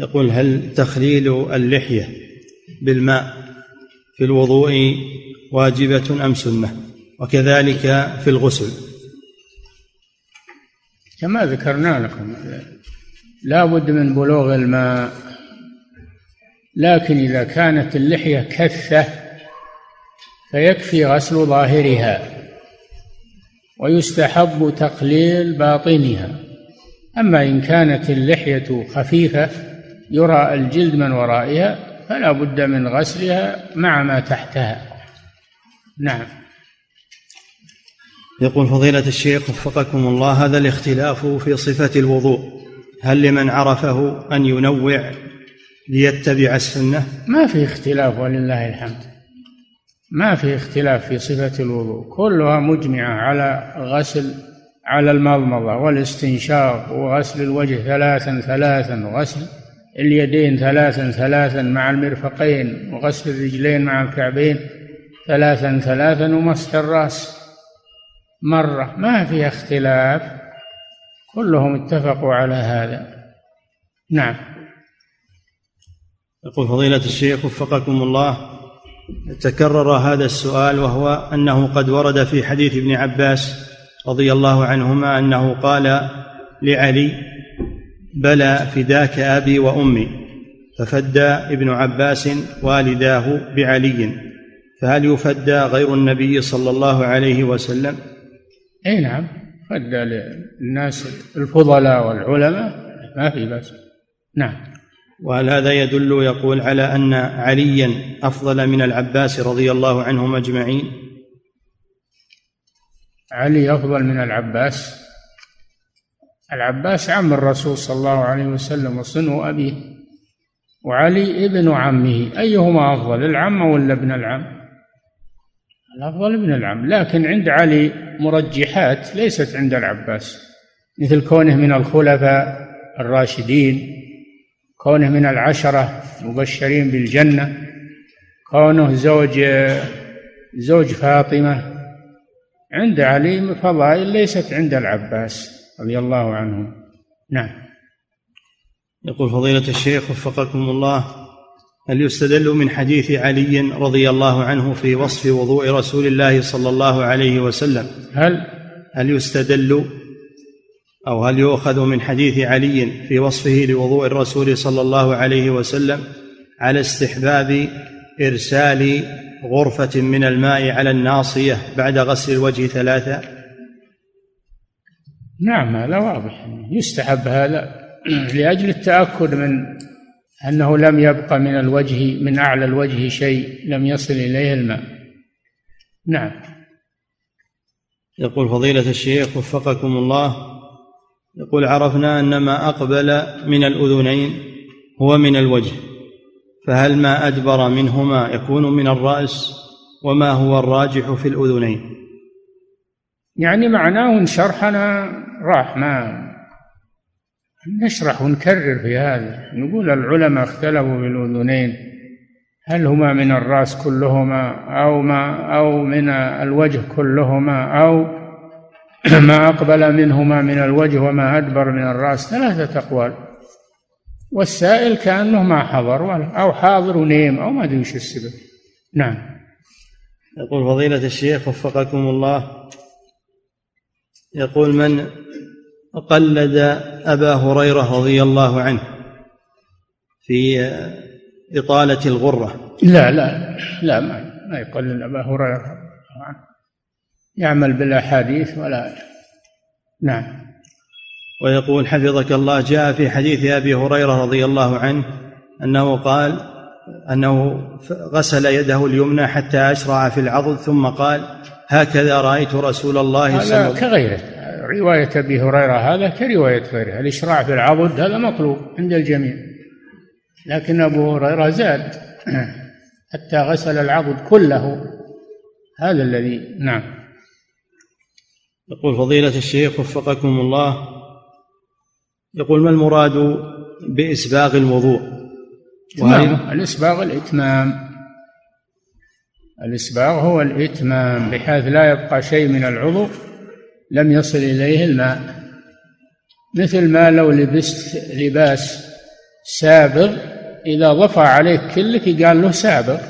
A: يقول هل تخليل اللحية بالماء في الوضوء واجبة أم سنة؟ وكذلك في الغسل.
B: كما ذكرنا لكم لا بد من بلوغ الماء. لكن إذا كانت اللحية كثة فيكفي غسل ظاهرها ويستحب تقليل باطنها. أما إن كانت اللحية خفيفة يرى الجلد من ورائها فلا بد من غسلها مع ما تحتها. نعم.
A: يقول فضيلة الشيخ وفقكم الله هذا الاختلاف في صفة الوضوء. هل لمن عرفه أن ينوع ليتبع السنة؟
B: ما في اختلاف ولله الحمد. ما في اختلاف في صفة الوضوء. كلها مجمعة على غسل على المضمضة والاستنشاق وغسل الوجه ثلاثا ثلاثا وغسل اليدين ثلاثا ثلاثا مع المرفقين وغسل الرجلين مع الكعبين ثلاثا ثلاثا ومسح الرأس. مرة ما فيها اختلاف كلهم اتفقوا على هذا. نعم.
A: يقول فضيلة الشيخ وفقكم الله تكرر هذا السؤال وهو أنه قد ورد في حديث ابن عباس رضي الله عنهما أنه قال لعلي بلى فداك أبي وأمي ففدى ابن عباس والداه بعلي فهل يفدى غير النبي صلى الله عليه وسلم؟
B: إي نعم فدى للناس الفضلاء والعلماء ما في بأس. نعم.
A: وهل هذا يدل يقول على أن عليا أفضل من العباس رضي الله عنهم أجمعين؟
B: علي أفضل من العباس؟ العباس عم الرسول صلى الله عليه وسلم وصنو أبيه وعلي ابن عمه أيهما أفضل العم ولا ابن العم؟ الأفضل ابن العم لكن عند علي مرجحات ليست عند العباس مثل كونه من الخلفاء الراشدين كونه من العشرة المبشرين بالجنة كونه زوج زوج فاطمة. عند علي فضائل ليست عند العباس. رضي الله عنه. نعم.
A: يقول فضيلة الشيخ وفقكم الله هل يستدل من حديث علي رضي الله عنه في وصف وضوء رسول الله صلى الله عليه وسلم؟
B: هل؟
A: هل يستدل أو هل يؤخذ من حديث علي في وصفه لوضوء الرسول صلى الله عليه وسلم على استحباب إرسال غرفة من الماء على الناصية بعد غسل الوجه ثلاثة؟
B: نعم هذا واضح. يستحب هذا لأجل التأكد من أنه لم يبقى من الوجه من أعلى الوجه شيء لم يصل إليه الماء. نعم.
A: يقول فضيلة الشيخ وفقكم الله يقول عرفنا أن ما أقبل من الأذنين هو من الوجه فهل ما أدبر منهما يكون من الرأس وما هو الراجح في الأذنين؟
B: يعني معناه ان شرحنا راح ما نشرح ونكرر في هذا. نقول العلماء اختلفوا في الأذنين. هل هما من الرأس كلهما أو ما أو من الوجه كلهما أو ما أقبل منهما من الوجه وما أدبر من الرأس؟ ثلاثة أقوال. والسائل كأنه ما حضر أو حاضر ونيم أو ما أدري السبب. نعم.
A: يقول فضيلة الشيخ وفقكم الله. يقول من قلد أبا هريرة رضي الله عنه في إطالة الغرة.
B: لا لا لا ما, ما يقلد أبا هريرة يعمل بالأحاديث ولا نعم.
A: ويقول حفظك الله جاء في حديث أبي هريرة رضي الله عنه أنه قال أنه غسل يده اليمنى حتى أشرع في العضد ثم قال هكذا رأيت رسول الله
B: صلى الله عليه وسلم. كغيره. رواية أبي هريرة هذا كرواية غيره. الإشراع في العضد هذا مطلوب عند الجميع. لكن أبو هريرة زاد. حتى غسل العضد كله. هذا الذي نعم.
A: يقول فضيلة الشيخ وفقكم الله. يقول ما المراد بإسباغ الوضوء؟
B: الإسباغ الإتمام. الإسباغ هو الإتمام بحيث لا يبقى شيء من العضو لم يصل إليه الماء. مثل ما لو لبست لباس سابغ إذا ضفى عليك كلك يقال له سابغ.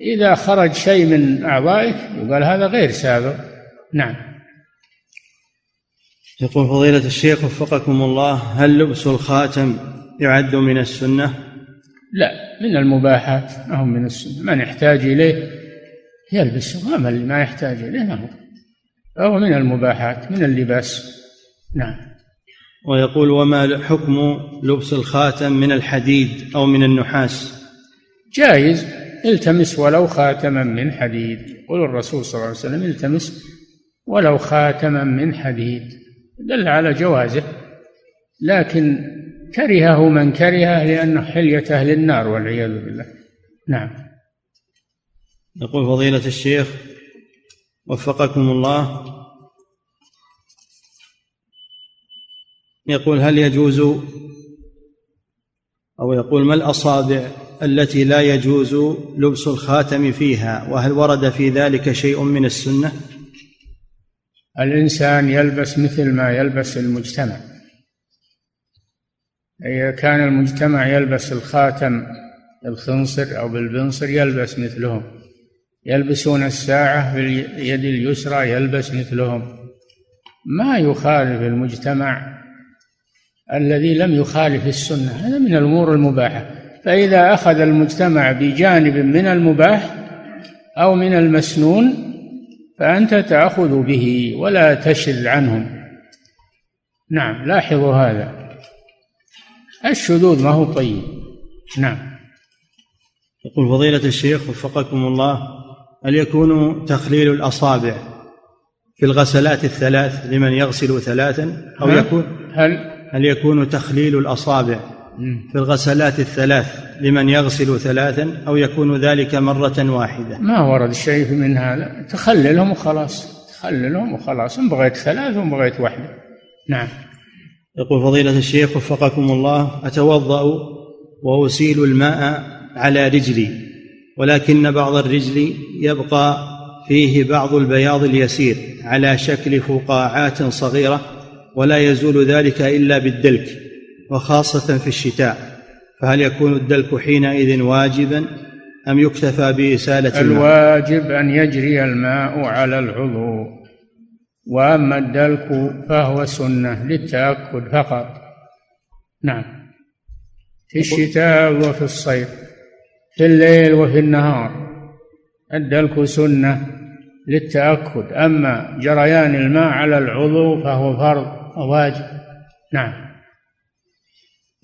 B: إذا خرج شيء من أعضائك يقال هذا غير سابغ. نعم.
A: يقول فضيلة الشيخ وفقكم الله هل لبس الخاتم يعد من السنة؟
B: لا من المباحات ما هو من السنة. من يحتاج إليه يلبسه أما اللي ما يحتاج إليه ما هو. فهو من المباحات من اللباس. نعم.
A: ويقول وما حكم لبس الخاتم من الحديد أو من النحاس؟
B: جائز. التمس ولو خاتما من حديد. يقول الرسول صلى الله عليه وسلم التمس ولو خاتما من حديد. دل على جوازه. لكن كرهه من كرهه لأنه حلية أهل النار والعياذ بالله. نعم.
A: يقول فضيلة الشيخ وفقكم الله. يقول هل يجوز أو يقول ما الأصابع التي لا يجوز لبس الخاتم فيها؟ وهل ورد في ذلك شيء من السنة؟
B: الإنسان يلبس مثل ما يلبس المجتمع. إذا كان المجتمع يلبس الخاتم بالخنصر أو بالبنصر يلبس مثلهم. يلبسون الساعة في اليد اليسرى يلبس مثلهم. ما يخالف المجتمع الذي لم يخالف السنة هذا من الأمور المباحة. فإذا أخذ المجتمع بجانب من المباح أو من المسنون فأنت تأخذ به ولا تشذ عنهم. نعم لاحظوا هذا. الشذوذ ما هو طيب. نعم.
A: يقول فضيلة الشيخ وفقكم الله هل يكون تخليل الأصابع في الغسلات الثلاث لمن يغسل ثلاثا أو يكون هل هل يكون تخليل الأصابع في الغسلات الثلاث لمن يغسل ثلاثا أو يكون ذلك مرة واحدة؟
B: ما ورد شيء من هذا. تخللهم وخلاص. تخللهم وخلاص. إن بغيت ثلاث وإن بغيت واحدة. نعم.
A: يقول فضيلة الشيخ وفقكم الله أتوضأ وأسيل الماء على رجلي. ولكن بعض الرجل يبقى فيه بعض البياض اليسير على شكل فقاعات صغيرة ولا يزول ذلك إلا بالدلك وخاصة في الشتاء. فهل يكون الدلك حينئذ واجبا أم يكتفى بإسالة
B: الماء؟ الواجب أن يجري الماء على العضو وأما الدلك فهو سنة للتأكد فقط. نعم. في الشتاء وفي الصيف. في الليل وفي النهار. الدلك سنة للتأكد. أما جريان الماء على العضو فهو فرض واجب. نعم.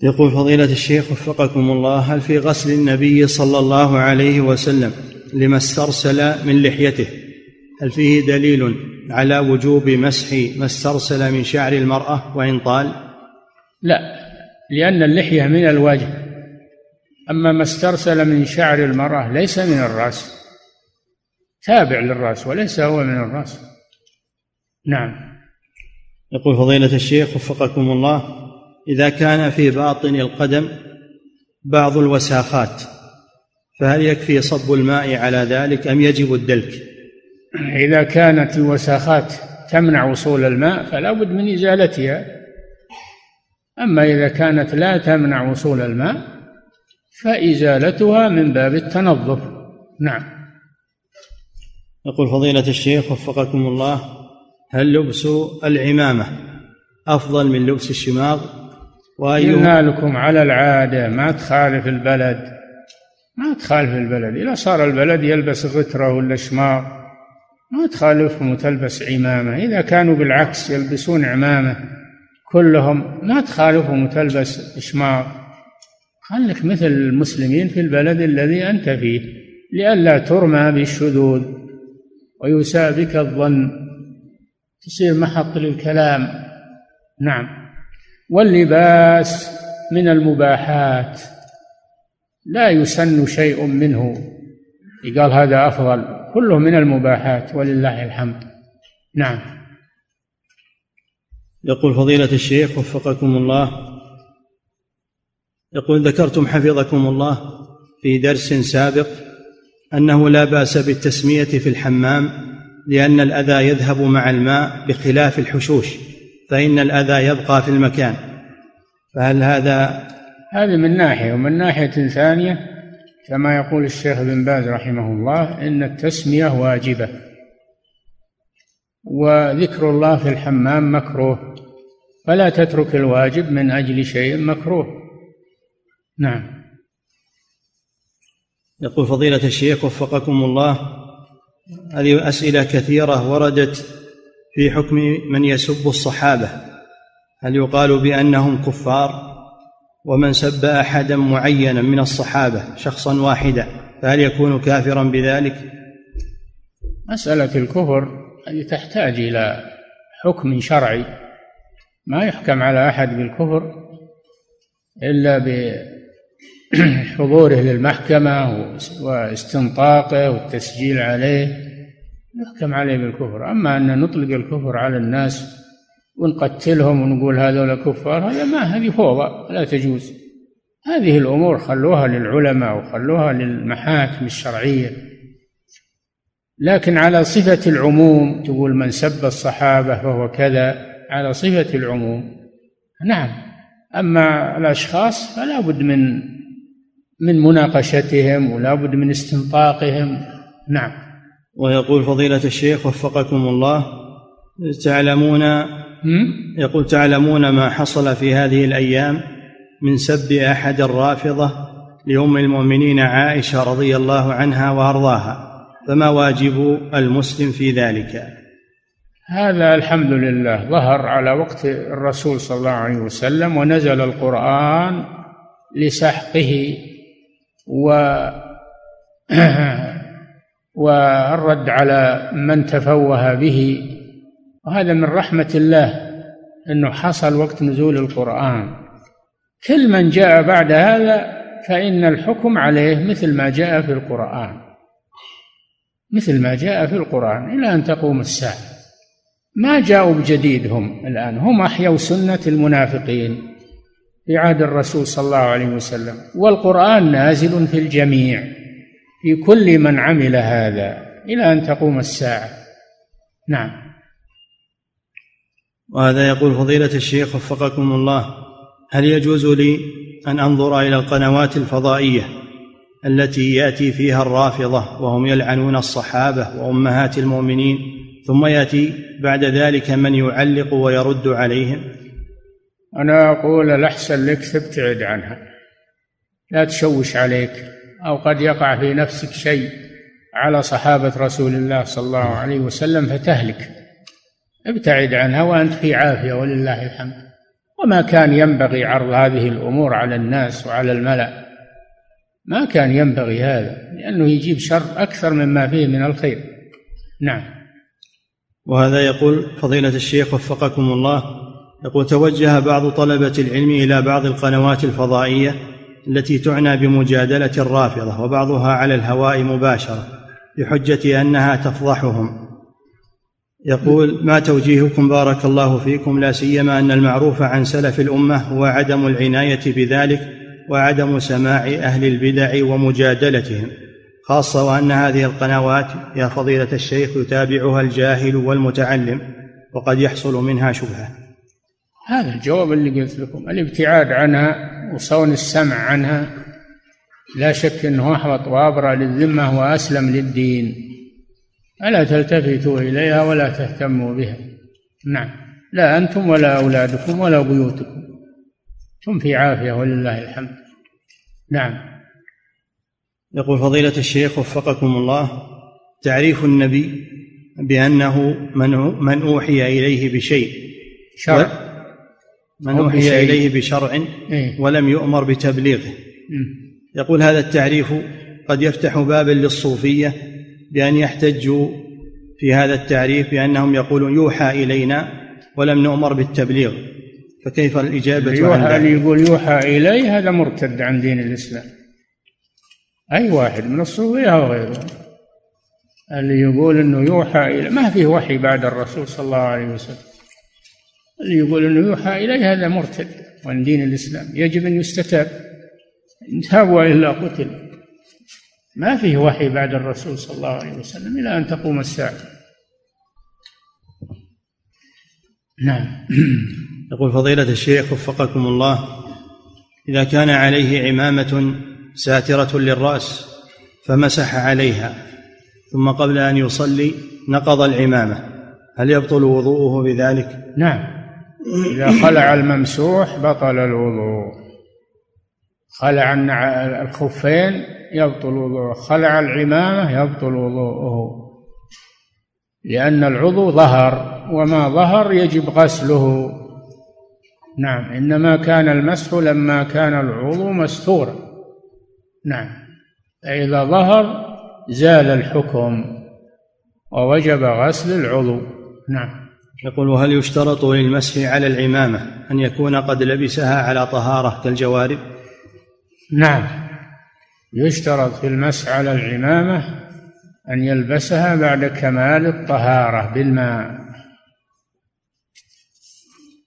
A: يقول فضيلة الشيخ وفقكم الله هل في غسل النبي صلى الله عليه وسلم لما استرسل من لحيته؟ هل فيه دليل على وجوب مسح ما استرسل من شعر المرأة وإن طال؟
B: لا لأن اللحية من الوجه أما ما استرسل من شعر المرأة ليس من الرأس. تابع للرأس وليس هو من الرأس. نعم.
A: يقول فضيلة الشيخ وفقكم الله إذا كان في باطن القدم بعض الوساخات فهل يكفي صب الماء على ذلك أم يجب الدلك؟
B: إذا كانت الوساخات تمنع وصول الماء فلا بد من إزالتها. أما إذا كانت لا تمنع وصول الماء فإزالتها من باب التنظف. نعم.
A: يقول فضيلة الشيخ وفقكم الله هل لبس العمامة أفضل من لبس الشماغ؟
B: قلنا لكم على العادة ما تخالف البلد. ما تخالف البلد. إذا صار البلد يلبس غترة ولا شمار ما تخالفهم وتلبس عمامة. إذا كانوا بالعكس يلبسون عمامة كلهم ما تخالفهم وتلبس شمار خلك مثل المسلمين في البلد الذي أنت فيه لئلا ترمى بالشذوذ ويساء بك الظن تصير محط للكلام. نعم. واللباس من المباحات لا يسن شيء منه. قال هذا أفضل كله من المباحات ولله الحمد. نعم.
A: يقول فضيلة الشيخ وفقكم الله يقول ذكرتم حفظكم الله في درس سابق أنه لا بأس بالتسمية في الحمام لأن الأذى يذهب مع الماء بخلاف الحشوش فإن الأذى يبقى في المكان. فهل هذا
B: هذه من ناحية ومن ناحية ثانية كما يقول الشيخ بن باز رحمه الله إن التسمية واجبة. وذكر الله في الحمام مكروه فلا تترك الواجب من أجل شيء مكروه. نعم.
A: يقول فضيلة الشيخ وفقكم الله هذه أسئلة كثيرة وردت في حكم من يسب الصحابة. هل يقال بأنهم كفار؟ ومن سب أحدا معينا من الصحابة شخصا واحدا فهل يكون كافرا بذلك؟
B: مسألة الكفر هذه تحتاج إلى حكم شرعي. ما يحكم على أحد بالكفر إلا حضوره للمحكمة واستنطاقه والتسجيل عليه. يحكم عليه بالكفر. أما أن نطلق الكفر على الناس ونقتلهم ونقول هذول كفار هذا ما هذه فوضى لا تجوز. هذه الأمور خلوها للعلماء وخلوها للمحاكم الشرعية. لكن على صفة العموم تقول من سب الصحابة فهو كذا على صفة العموم نعم. أما الأشخاص فلا بد من من مناقشتهم ولا بد من استنطاقهم. نعم.
A: ويقول فضيلة الشيخ وفقكم الله تعلمون يقول تعلمون ما حصل في هذه الأيام من سب أحد الرافضة لأم المؤمنين عائشة رضي الله عنها وأرضاها فما واجب المسلم في ذلك؟
B: هذا الحمد لله ظهر على وقت الرسول صلى الله عليه وسلم ونزل القرآن لسحقه و والرد على من تفوه به. وهذا من رحمة الله أنه حصل وقت نزول القرآن. كل من جاء بعد هذا فإن الحكم عليه مثل ما جاء في القرآن. مثل ما جاء في القرآن إلى أن تقوم الساعة. ما جاءوا بجديد هم الآن. هم أحيوا سنة المنافقين. في عهد الرسول صلى الله عليه وسلم. والقرآن نازل في الجميع في كل من عمل هذا إلى أن تقوم الساعة. نعم.
A: وهذا يقول فضيلة الشيخ وفقكم الله هل يجوز لي أن أنظر إلى القنوات الفضائية التي يأتي فيها الرافضة وهم يلعنون الصحابة وأمهات المؤمنين ثم يأتي بعد ذلك من يعلق ويرد عليهم؟
B: أنا أقول الأحسن لك تبتعد عنها. لا تشوش عليك أو قد يقع في نفسك شيء على صحابة رسول الله صلى الله عليه وسلم فتهلك. ابتعد عنها وأنت في عافية ولله الحمد. وما كان ينبغي عرض هذه الأمور على الناس وعلى الملأ. ما كان ينبغي هذا لأنه يجيب شر أكثر مما فيه من الخير. نعم.
A: وهذا يقول فضيلة الشيخ وفقكم الله يقول توجه بعض طلبة العلم إلى بعض القنوات الفضائية التي تعنى بمجادلة الرافضة وبعضها على الهواء مباشرة بحجة أنها تفضحهم. يقول ما توجيهكم بارك الله فيكم لا سيما أن المعروف عن سلف الأمة هو عدم العناية بذلك وعدم سماع أهل البدع ومجادلتهم خاصة وأن هذه القنوات يا فضيلة الشيخ يتابعها الجاهل والمتعلم وقد يحصل منها شبهة.
B: هذا الجواب اللي قلت لكم. الابتعاد عنها وصون السمع عنها لا شك أنه أحوط وأبرأ للذمة وأسلم للدين. ألا تلتفتوا إليها ولا تهتموا بها. نعم. لا أنتم ولا أولادكم ولا بيوتكم. هم في عافية ولله الحمد. نعم.
A: يقول فضيلة الشيخ وفقكم الله تعريف النبي بأنه من من أوحي إليه بشيء.
B: شرع.
A: من أوحي إليه بشرع إيه؟ ولم يؤمر بتبليغه. يقول هذا التعريف قد يفتح بابا للصوفية بأن يحتجوا في هذا التعريف بأنهم يقولون يوحى إلينا ولم نؤمر بالتبليغ. فكيف الإجابة
B: يوحى اللي يقول يوحى إليه هذا مرتد عن دين الإسلام. أي واحد من الصوفية أو غيره اللي يقول إنه يوحى إلى ما في وحي بعد الرسول صلى الله عليه وسلم. اللي يقول إنه يوحى إليه هذا مرتد عن دين الإسلام. يجب أن يستتاب. إن تاب وإلا قتل. ما فيه وحي بعد الرسول صلى الله عليه وسلم إلى أن تقوم الساعة. نعم.
A: يقول فضيلة الشيخ وفقكم الله إذا كان عليه عمامة ساترة للرأس فمسح عليها ثم قبل أن يصلي نقض العمامة. هل يبطل وضوءه بذلك؟
B: نعم. إذا خلع الممسوح بطل الوضوء. خلع الخفين يبطل وضوءه. خلع العمامة يبطل وضوءه. لأن العضو ظهر وما ظهر يجب غسله. نعم إنما كان المسح لما كان العضو مستورا. نعم فإذا ظهر زال الحكم ووجب غسل العضو. نعم.
A: يقول وهل يشترط للمسح على العمامة أن يكون قد لبسها على طهارة كالجوارب؟
B: نعم. يشترط في المسح على العمامة أن يلبسها بعد كمال الطهارة بالماء.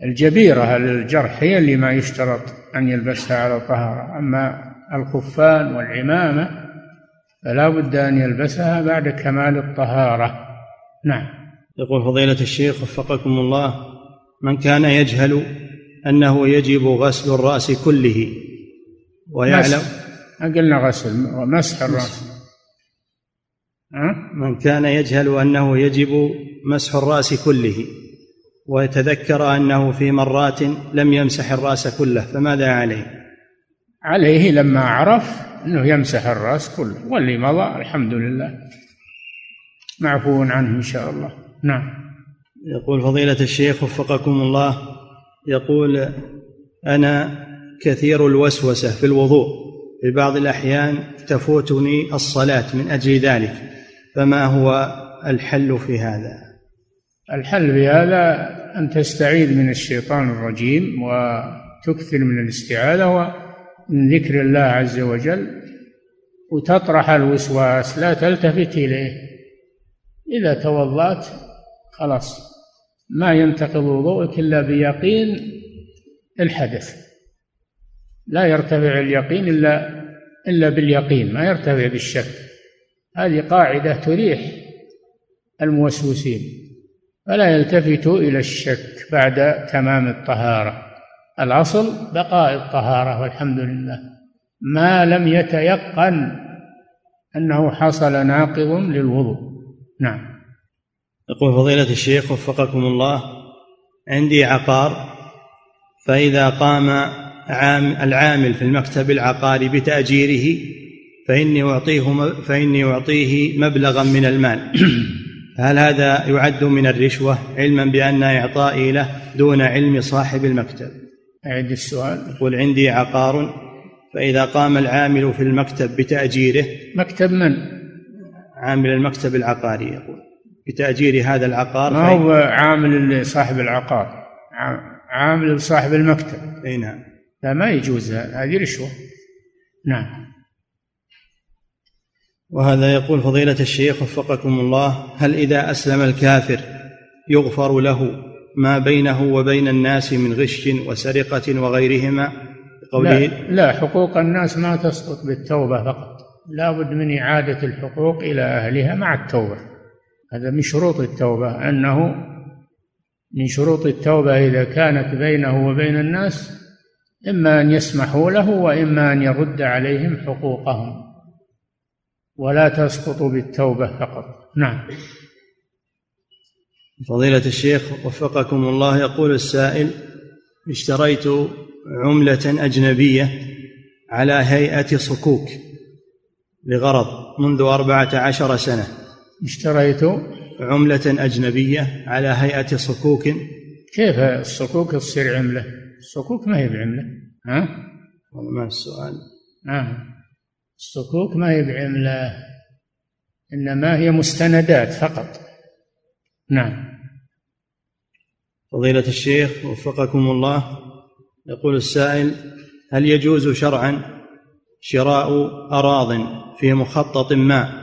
B: الجبيرة للجرح هي اللي ما يشترط أن يلبسها على طهارة. أما الخفان والعمامة فلا بد أن يلبسها بعد كمال الطهارة. نعم.
A: يقول فضيلة الشيخ وفقكم الله من كان يجهل أنه يجب غسل الرأس كله ويعلم
B: قلنا غسل مسح الرأس.
A: من كان يجهل أنه يجب مسح الرأس كله ويتذكر أنه في مرات لم يمسح الرأس كله فماذا عليه؟
B: عليه لما عرف أنه يمسح الرأس كله واللي مضى الحمد لله. معفو عنه إن شاء الله. نعم.
A: يقول فضيلة الشيخ وفقكم الله يقول أنا كثير الوسوسة في الوضوء في بعض الأحيان تفوتني الصلاة من أجل ذلك فما هو الحل في هذا؟
B: الحل في هذا أن تستعيذ من الشيطان الرجيم وتكثر من الاستعاذة من ذكر الله عز وجل وتطرح الوسواس لا تلتفت إليه. إذا توضأت خلاص. ما ينتقض وضوءك إلا بيقين الحدث. لا يرتفع اليقين إلا إلا باليقين ما يرتفع بالشك. هذه قاعدة تريح الموسوسين. فلا يلتفتوا إلى الشك بعد تمام الطهارة. الأصل بقاء الطهارة والحمد لله. ما لم يتيقن أنه حصل ناقض للوضوء. نعم.
A: يقول فضيلة الشيخ وفقكم الله عندي عقار فإذا قام عام العامل في المكتب العقاري بتأجيره فإني أعطيه فإني أعطيه مبلغا من المال. هل هذا يعد من الرشوة علما بأن إعطائي له دون علم صاحب المكتب؟
B: أعد السؤال.
A: يقول عندي عقار فإذا قام العامل في المكتب بتأجيره
B: مكتب من؟
A: عامل المكتب العقاري يقول. بتأجير هذا العقار
B: ما هو عامل صاحب العقار. عامل صاحب المكتب.
A: أي نعم.
B: لا ما يجوز. هذه رشوة. نعم.
A: وهذا يقول فضيلة الشيخ وفقكم الله هل إذا أسلم الكافر يغفر له ما بينه وبين الناس من غش وسرقة وغيرهما؟
B: قوله لا, لا حقوق الناس ما تسقط بالتوبة فقط. لا بد من إعادة الحقوق إلى أهلها مع التوبة. هذا من شروط التوبة أنه من شروط التوبة إذا كانت بينه وبين الناس إما أن يسمحوا له وإما أن يرد عليهم حقوقهم. ولا تسقط بالتوبة فقط. نعم.
A: فضيلة الشيخ وفقكم الله يقول السائل اشتريت عملة أجنبية على هيئة صكوك لغرض منذ أربعة عشر سنة.
B: اشتريت
A: عملة أجنبية على هيئة صكوك.
B: كيف الصكوك تصير عملة؟ الصكوك ما هي بعملة. ها؟
A: والله ما السؤال.
B: آه. الصكوك ما هي بعملة إنما هي مستندات فقط. نعم.
A: فضيلة الشيخ وفقكم الله يقول السائل هل يجوز شرعا شراء أراض في مخطط ما؟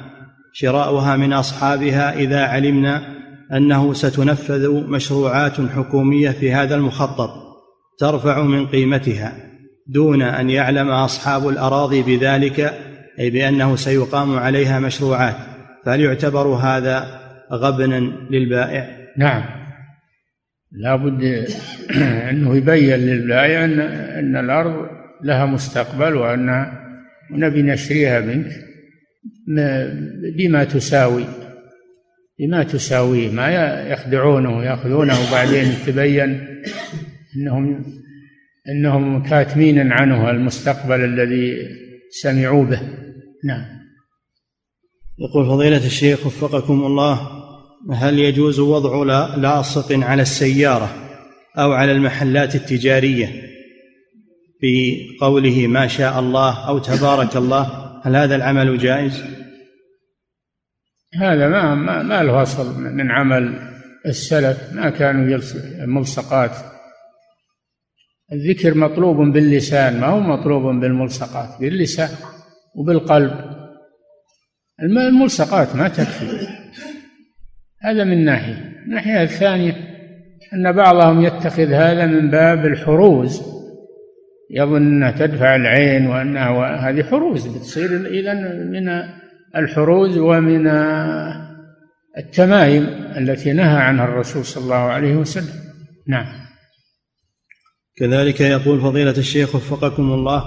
A: شراؤها من أصحابها إذا علمنا أنه ستنفذ مشروعات حكومية في هذا المخطط ترفع من قيمتها دون أن يعلم أصحاب الأراضي بذلك أي بأنه سيقام عليها مشروعات. فهل يعتبر هذا غبنا للبائع؟
B: نعم. لا بد أنه يبين للبائع أن, أن الأرض لها مستقبل وأن نبي نشريها منك. بما تساوي؟ بما تساويه؟ ما يخدعونه ويأخذونه وبعدين تبين أنهم أنهم كاتمين عنه المستقبل الذي سمعوا به. نعم.
A: يقول فضيلة الشيخ وفقكم الله هل يجوز وضع لاصق على السيارة أو على المحلات التجارية بقوله ما شاء الله أو تبارك الله؟ هل هذا العمل جائز؟
B: هذا ما ما, ما له أصل من عمل السلف ما كانوا ملصقات. الذكر مطلوب باللسان ما هو مطلوب بالملصقات باللسان وبالقلب. الملصقات ما تكفي. هذا من ناحية. الناحية الثانية أن بعضهم يتخذ هذا من باب الحروز. يظن أنها تدفع العين وأنها هذه حروز بتصير إذا من الحروز ومن التمايم التي نهى عنها الرسول صلى الله عليه وسلم. نعم.
A: كذلك يقول فضيلة الشيخ وفقكم الله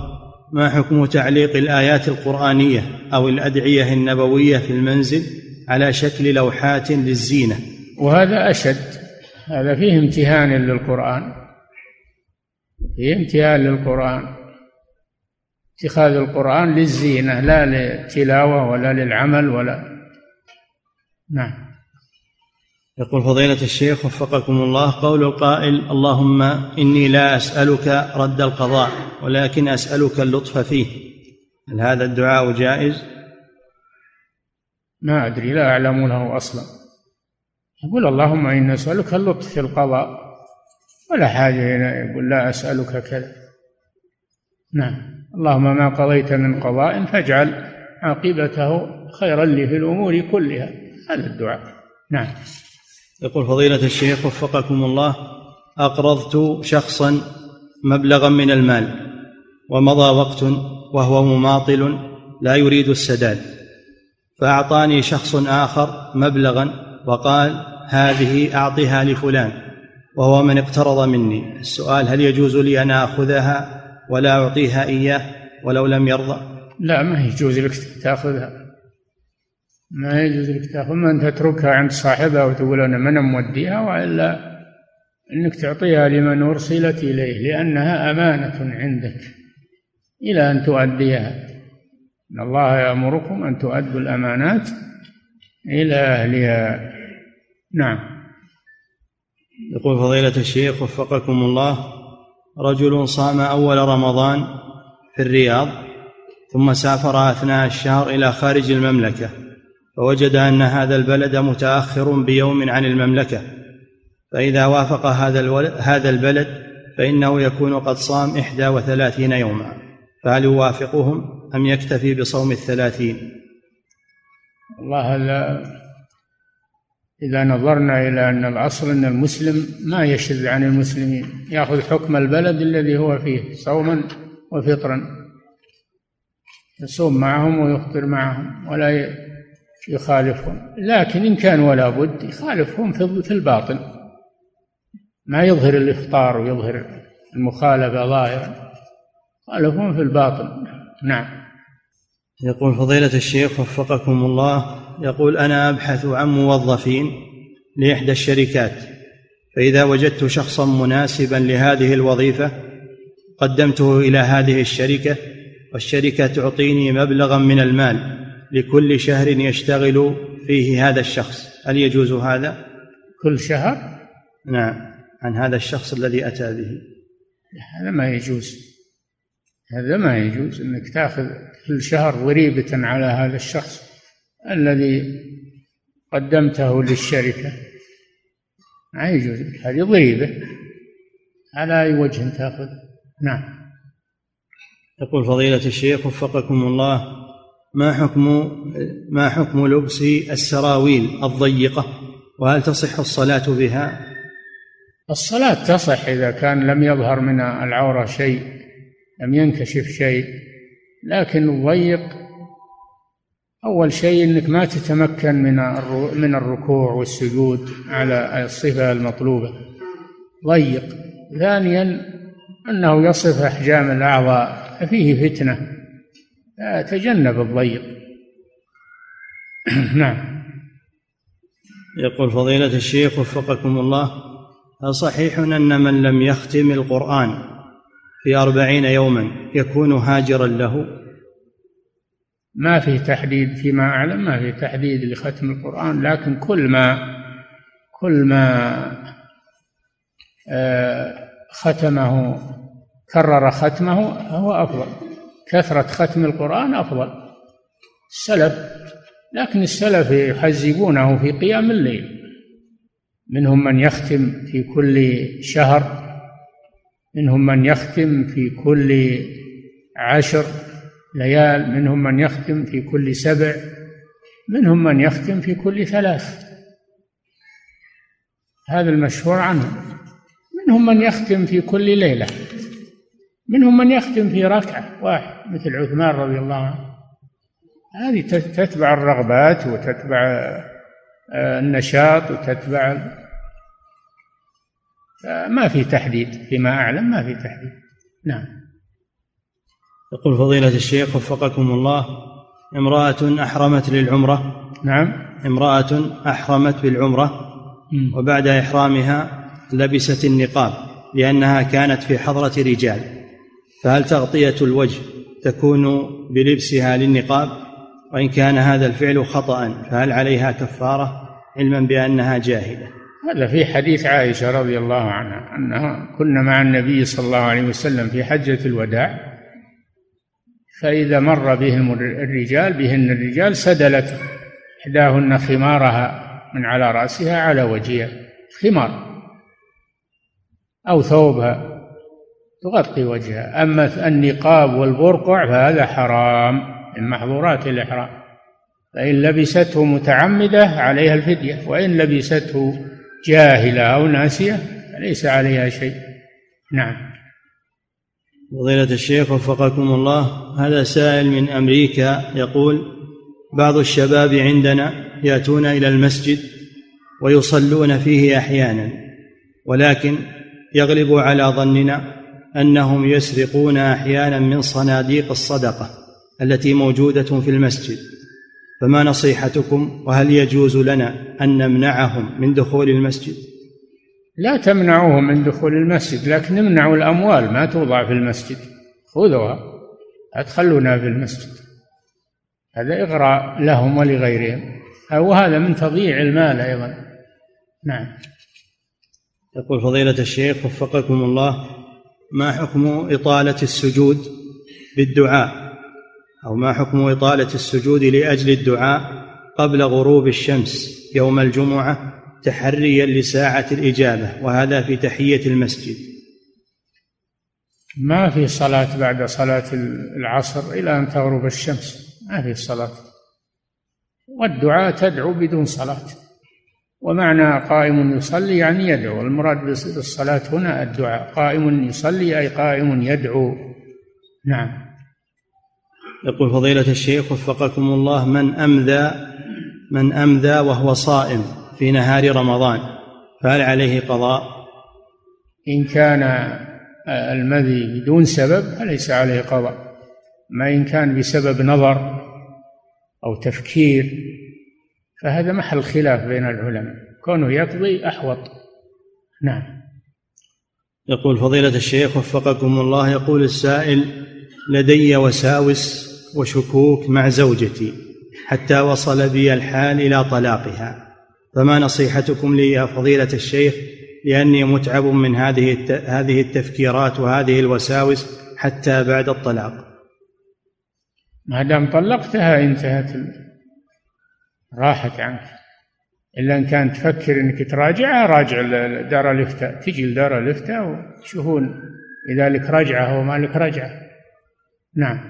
A: ما حكم تعليق الآيات القرآنية أو الأدعية النبوية في المنزل على شكل لوحات للزينة؟
B: وهذا أشد هذا فيه امتهان للقرآن. فيه امتهان للقرآن. اتخاذ القرآن للزينة لا للتلاوة ولا للعمل ولا. نعم.
A: يقول فضيلة الشيخ وفقكم الله قول القائل اللهم إني لا أسألك رد القضاء ولكن أسألك اللطف فيه. هل هذا الدعاء جائز؟
B: ما أدري لا أعلم له أصلا. يقول اللهم إني أسألك اللطف في القضاء. ولا حاجة هنا يقول لا أسألك كذا. نعم. اللهم ما قضيت من قضاء فاجعل عاقبته خيرا لي في الأمور كلها. هذا الدعاء. نعم.
A: يقول فضيلة الشيخ وفقكم الله أقرضت شخصا مبلغا من المال ومضى وقت وهو مماطل لا يريد السداد فأعطاني شخص آخر مبلغا وقال هذه أعطها لفلان. وهو من اقترض مني. السؤال هل يجوز لي أن آخذها ولا أعطيها إياه ولو لم يرضى؟
B: لا ما يجوز لك تأخذها. ما يجوز لك تأخذ من تتركها عند صاحبها وتقول أنا من موديها وإلا أنك تعطيها لمن أرسلت إليه لأنها أمانة عندك إلى أن تؤديها. إن الله يأمركم أن تؤدوا الأمانات إلى أهلها. نعم.
A: يقول فضيلة الشيخ وفقكم الله رجل صام أول رمضان في الرياض ثم سافر أثناء الشهر إلى خارج المملكة فوجد أن هذا البلد متأخر بيوم عن المملكة فإذا وافق هذا هذا البلد فإنه يكون قد صام إحدى وثلاثين يوما فهل يوافقهم أم يكتفي بصوم الثلاثين؟
B: الله إذا نظرنا إلى أن الأصل أن المسلم ما يشذ عن المسلمين يأخذ حكم البلد الذي هو فيه صوما وفطرا يصوم معهم ويفطر معهم ولا يخالفهم لكن إن كان ولا بد يخالفهم في الباطن. ما يظهر الإفطار ويظهر المخالفة ظاهرا خالفهم في الباطن. نعم.
A: يقول فضيلة الشيخ وفقكم الله يقول أنا أبحث عن موظفين لإحدى الشركات فإذا وجدت شخصا مناسبا لهذه الوظيفة قدمته إلى هذه الشركة والشركة تعطيني مبلغا من المال لكل شهر يشتغل فيه هذا الشخص. هل يجوز هذا؟
B: كل شهر؟
A: نعم عن هذا الشخص الذي أتى به.
B: هذا ما يجوز. هذا ما يجوز إنك تأخذ كل شهر ضريبة على هذا الشخص. الذي قدمته للشركة. ما يجوز هذه ضريبة. على أي وجه تأخذ؟ نعم.
A: يقول فضيلة الشيخ وفقكم الله ما حكم ما حكم لبس السراويل الضيقة؟ وهل تصح الصلاة بها؟
B: الصلاة تصح إذا كان لم يظهر من العورة شيء لم ينكشف شيء لكن الضيق أول شيء أنك ما تتمكن من من الركوع والسجود على الصفة المطلوبة. ضيق. ثانيا أنه يصف أحجام الأعضاء ففيه فتنة. تجنب الضيق. نعم.
A: يقول فضيلة الشيخ وفقكم الله هل صحيح أن من لم يختم القرآن في أربعين يوما يكون هاجرا له؟
B: ما في تحديد فيما أعلم ما في تحديد لختم القرآن لكن كل ما كل ما آه، ختمه كرر ختمه هو أفضل. كثرة ختم القرآن أفضل. السلف لكن السلف يحزبونه في قيام الليل. منهم من يختم في كل شهر منهم من يختم في كل عشر. ليال منهم من يختم في كل سبع منهم من يختم في كل ثلاث. هذا المشهور عنه منهم من يختم في كل ليلة. منهم من يختم في ركعة واحد مثل عثمان رضي الله عنه. هذه تتبع الرغبات وتتبع آه، النشاط وتتبع ما في تحديد فيما أعلم ما في تحديد. نعم.
A: يقول فضيلة الشيخ وفقكم الله امرأة أحرمت للعمرة.
B: نعم.
A: امرأة أحرمت بالعمرة وبعد إحرامها لبست النقاب لأنها كانت في حضرة رجال. فهل تغطية الوجه تكون بلبسها للنقاب؟ وإن كان هذا الفعل خطأ فهل عليها كفارة علما بأنها جاهلة؟
B: هذا في حديث عائشة رضي الله عنها أنها كنا مع النبي صلى الله عليه وسلم في حجة الوداع فإذا مر بهم الرجال بهن الرجال سدلت إحداهن خمارها من على رأسها على وجهها خمار أو ثوبها تغطي وجهها. أما النقاب والبرقع فهذا حرام من محظورات الإحرام. فإن لبسته متعمدة عليها الفدية وإن لبسته جاهلة أو ناسية فليس عليها شيء. نعم.
A: فضيلة الشيخ وفقكم الله هذا سائل من أمريكا يقول بعض الشباب عندنا يأتون إلى المسجد ويصلون فيه أحيانا ولكن يغلب على ظننا أنهم يسرقون أحيانا من صناديق الصدقة التي موجودة في المسجد. فما نصيحتكم؟ وهل يجوز لنا أن نمنعهم من دخول المسجد؟
B: لا تمنعوهم من دخول المسجد لكن امنعوا الأموال ما توضع في المسجد. خذوها لا في المسجد. هذا إغراء لهم ولغيرهم. وهذا من تضييع المال أيضا. نعم.
A: يقول فضيلة الشيخ وفقكم الله ما حكم إطالة السجود بالدعاء؟ أو ما حكم إطالة السجود لأجل الدعاء قبل غروب الشمس يوم الجمعة؟ تحريا لساعة الإجابة وهذا في تحية المسجد.
B: ما في صلاة بعد صلاة العصر إلى أن تغرب الشمس ما في صلاة. والدعاء تدعو بدون صلاة ومعنى قائم يصلي يعني يدعو المراد بالصلاة هنا الدعاء قائم يصلي أي قائم يدعو. نعم.
A: يقول فضيلة الشيخ وفقكم الله من أمذى من أمذى وهو صائم. في نهار رمضان فهل عليه قضاء؟
B: إن كان المذي بدون سبب فليس عليه قضاء. ما إن كان بسبب نظر أو تفكير فهذا محل خلاف بين العلماء. كونه يقضي أحوط. نعم.
A: يقول فضيلة الشيخ وفقكم الله يقول السائل لدي وساوس وشكوك مع زوجتي حتى وصل بي الحال إلى طلاقها. فما نصيحتكم لي يا فضيلة الشيخ لأني متعب من هذه هذه التفكيرات وهذه الوساوس حتى بعد الطلاق.
B: ما دام طلقتها انتهت راحت عنك. إلا إن كانت تفكر إنك تراجعها راجع دار الإفتاء تجي لدار الإفتاء وتشوفون إذا لك رجعة أو ما لك رجعة نعم.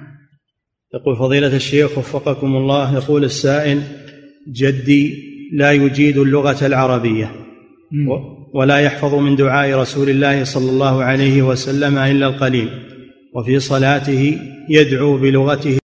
A: يقول فضيلة الشيخ وفقكم الله يقول السائل جدي لا يجيد اللغة العربية. ولا يحفظ من دعاء رسول الله صلى الله عليه وسلم إلا القليل. وفي صلاته يدعو بلغته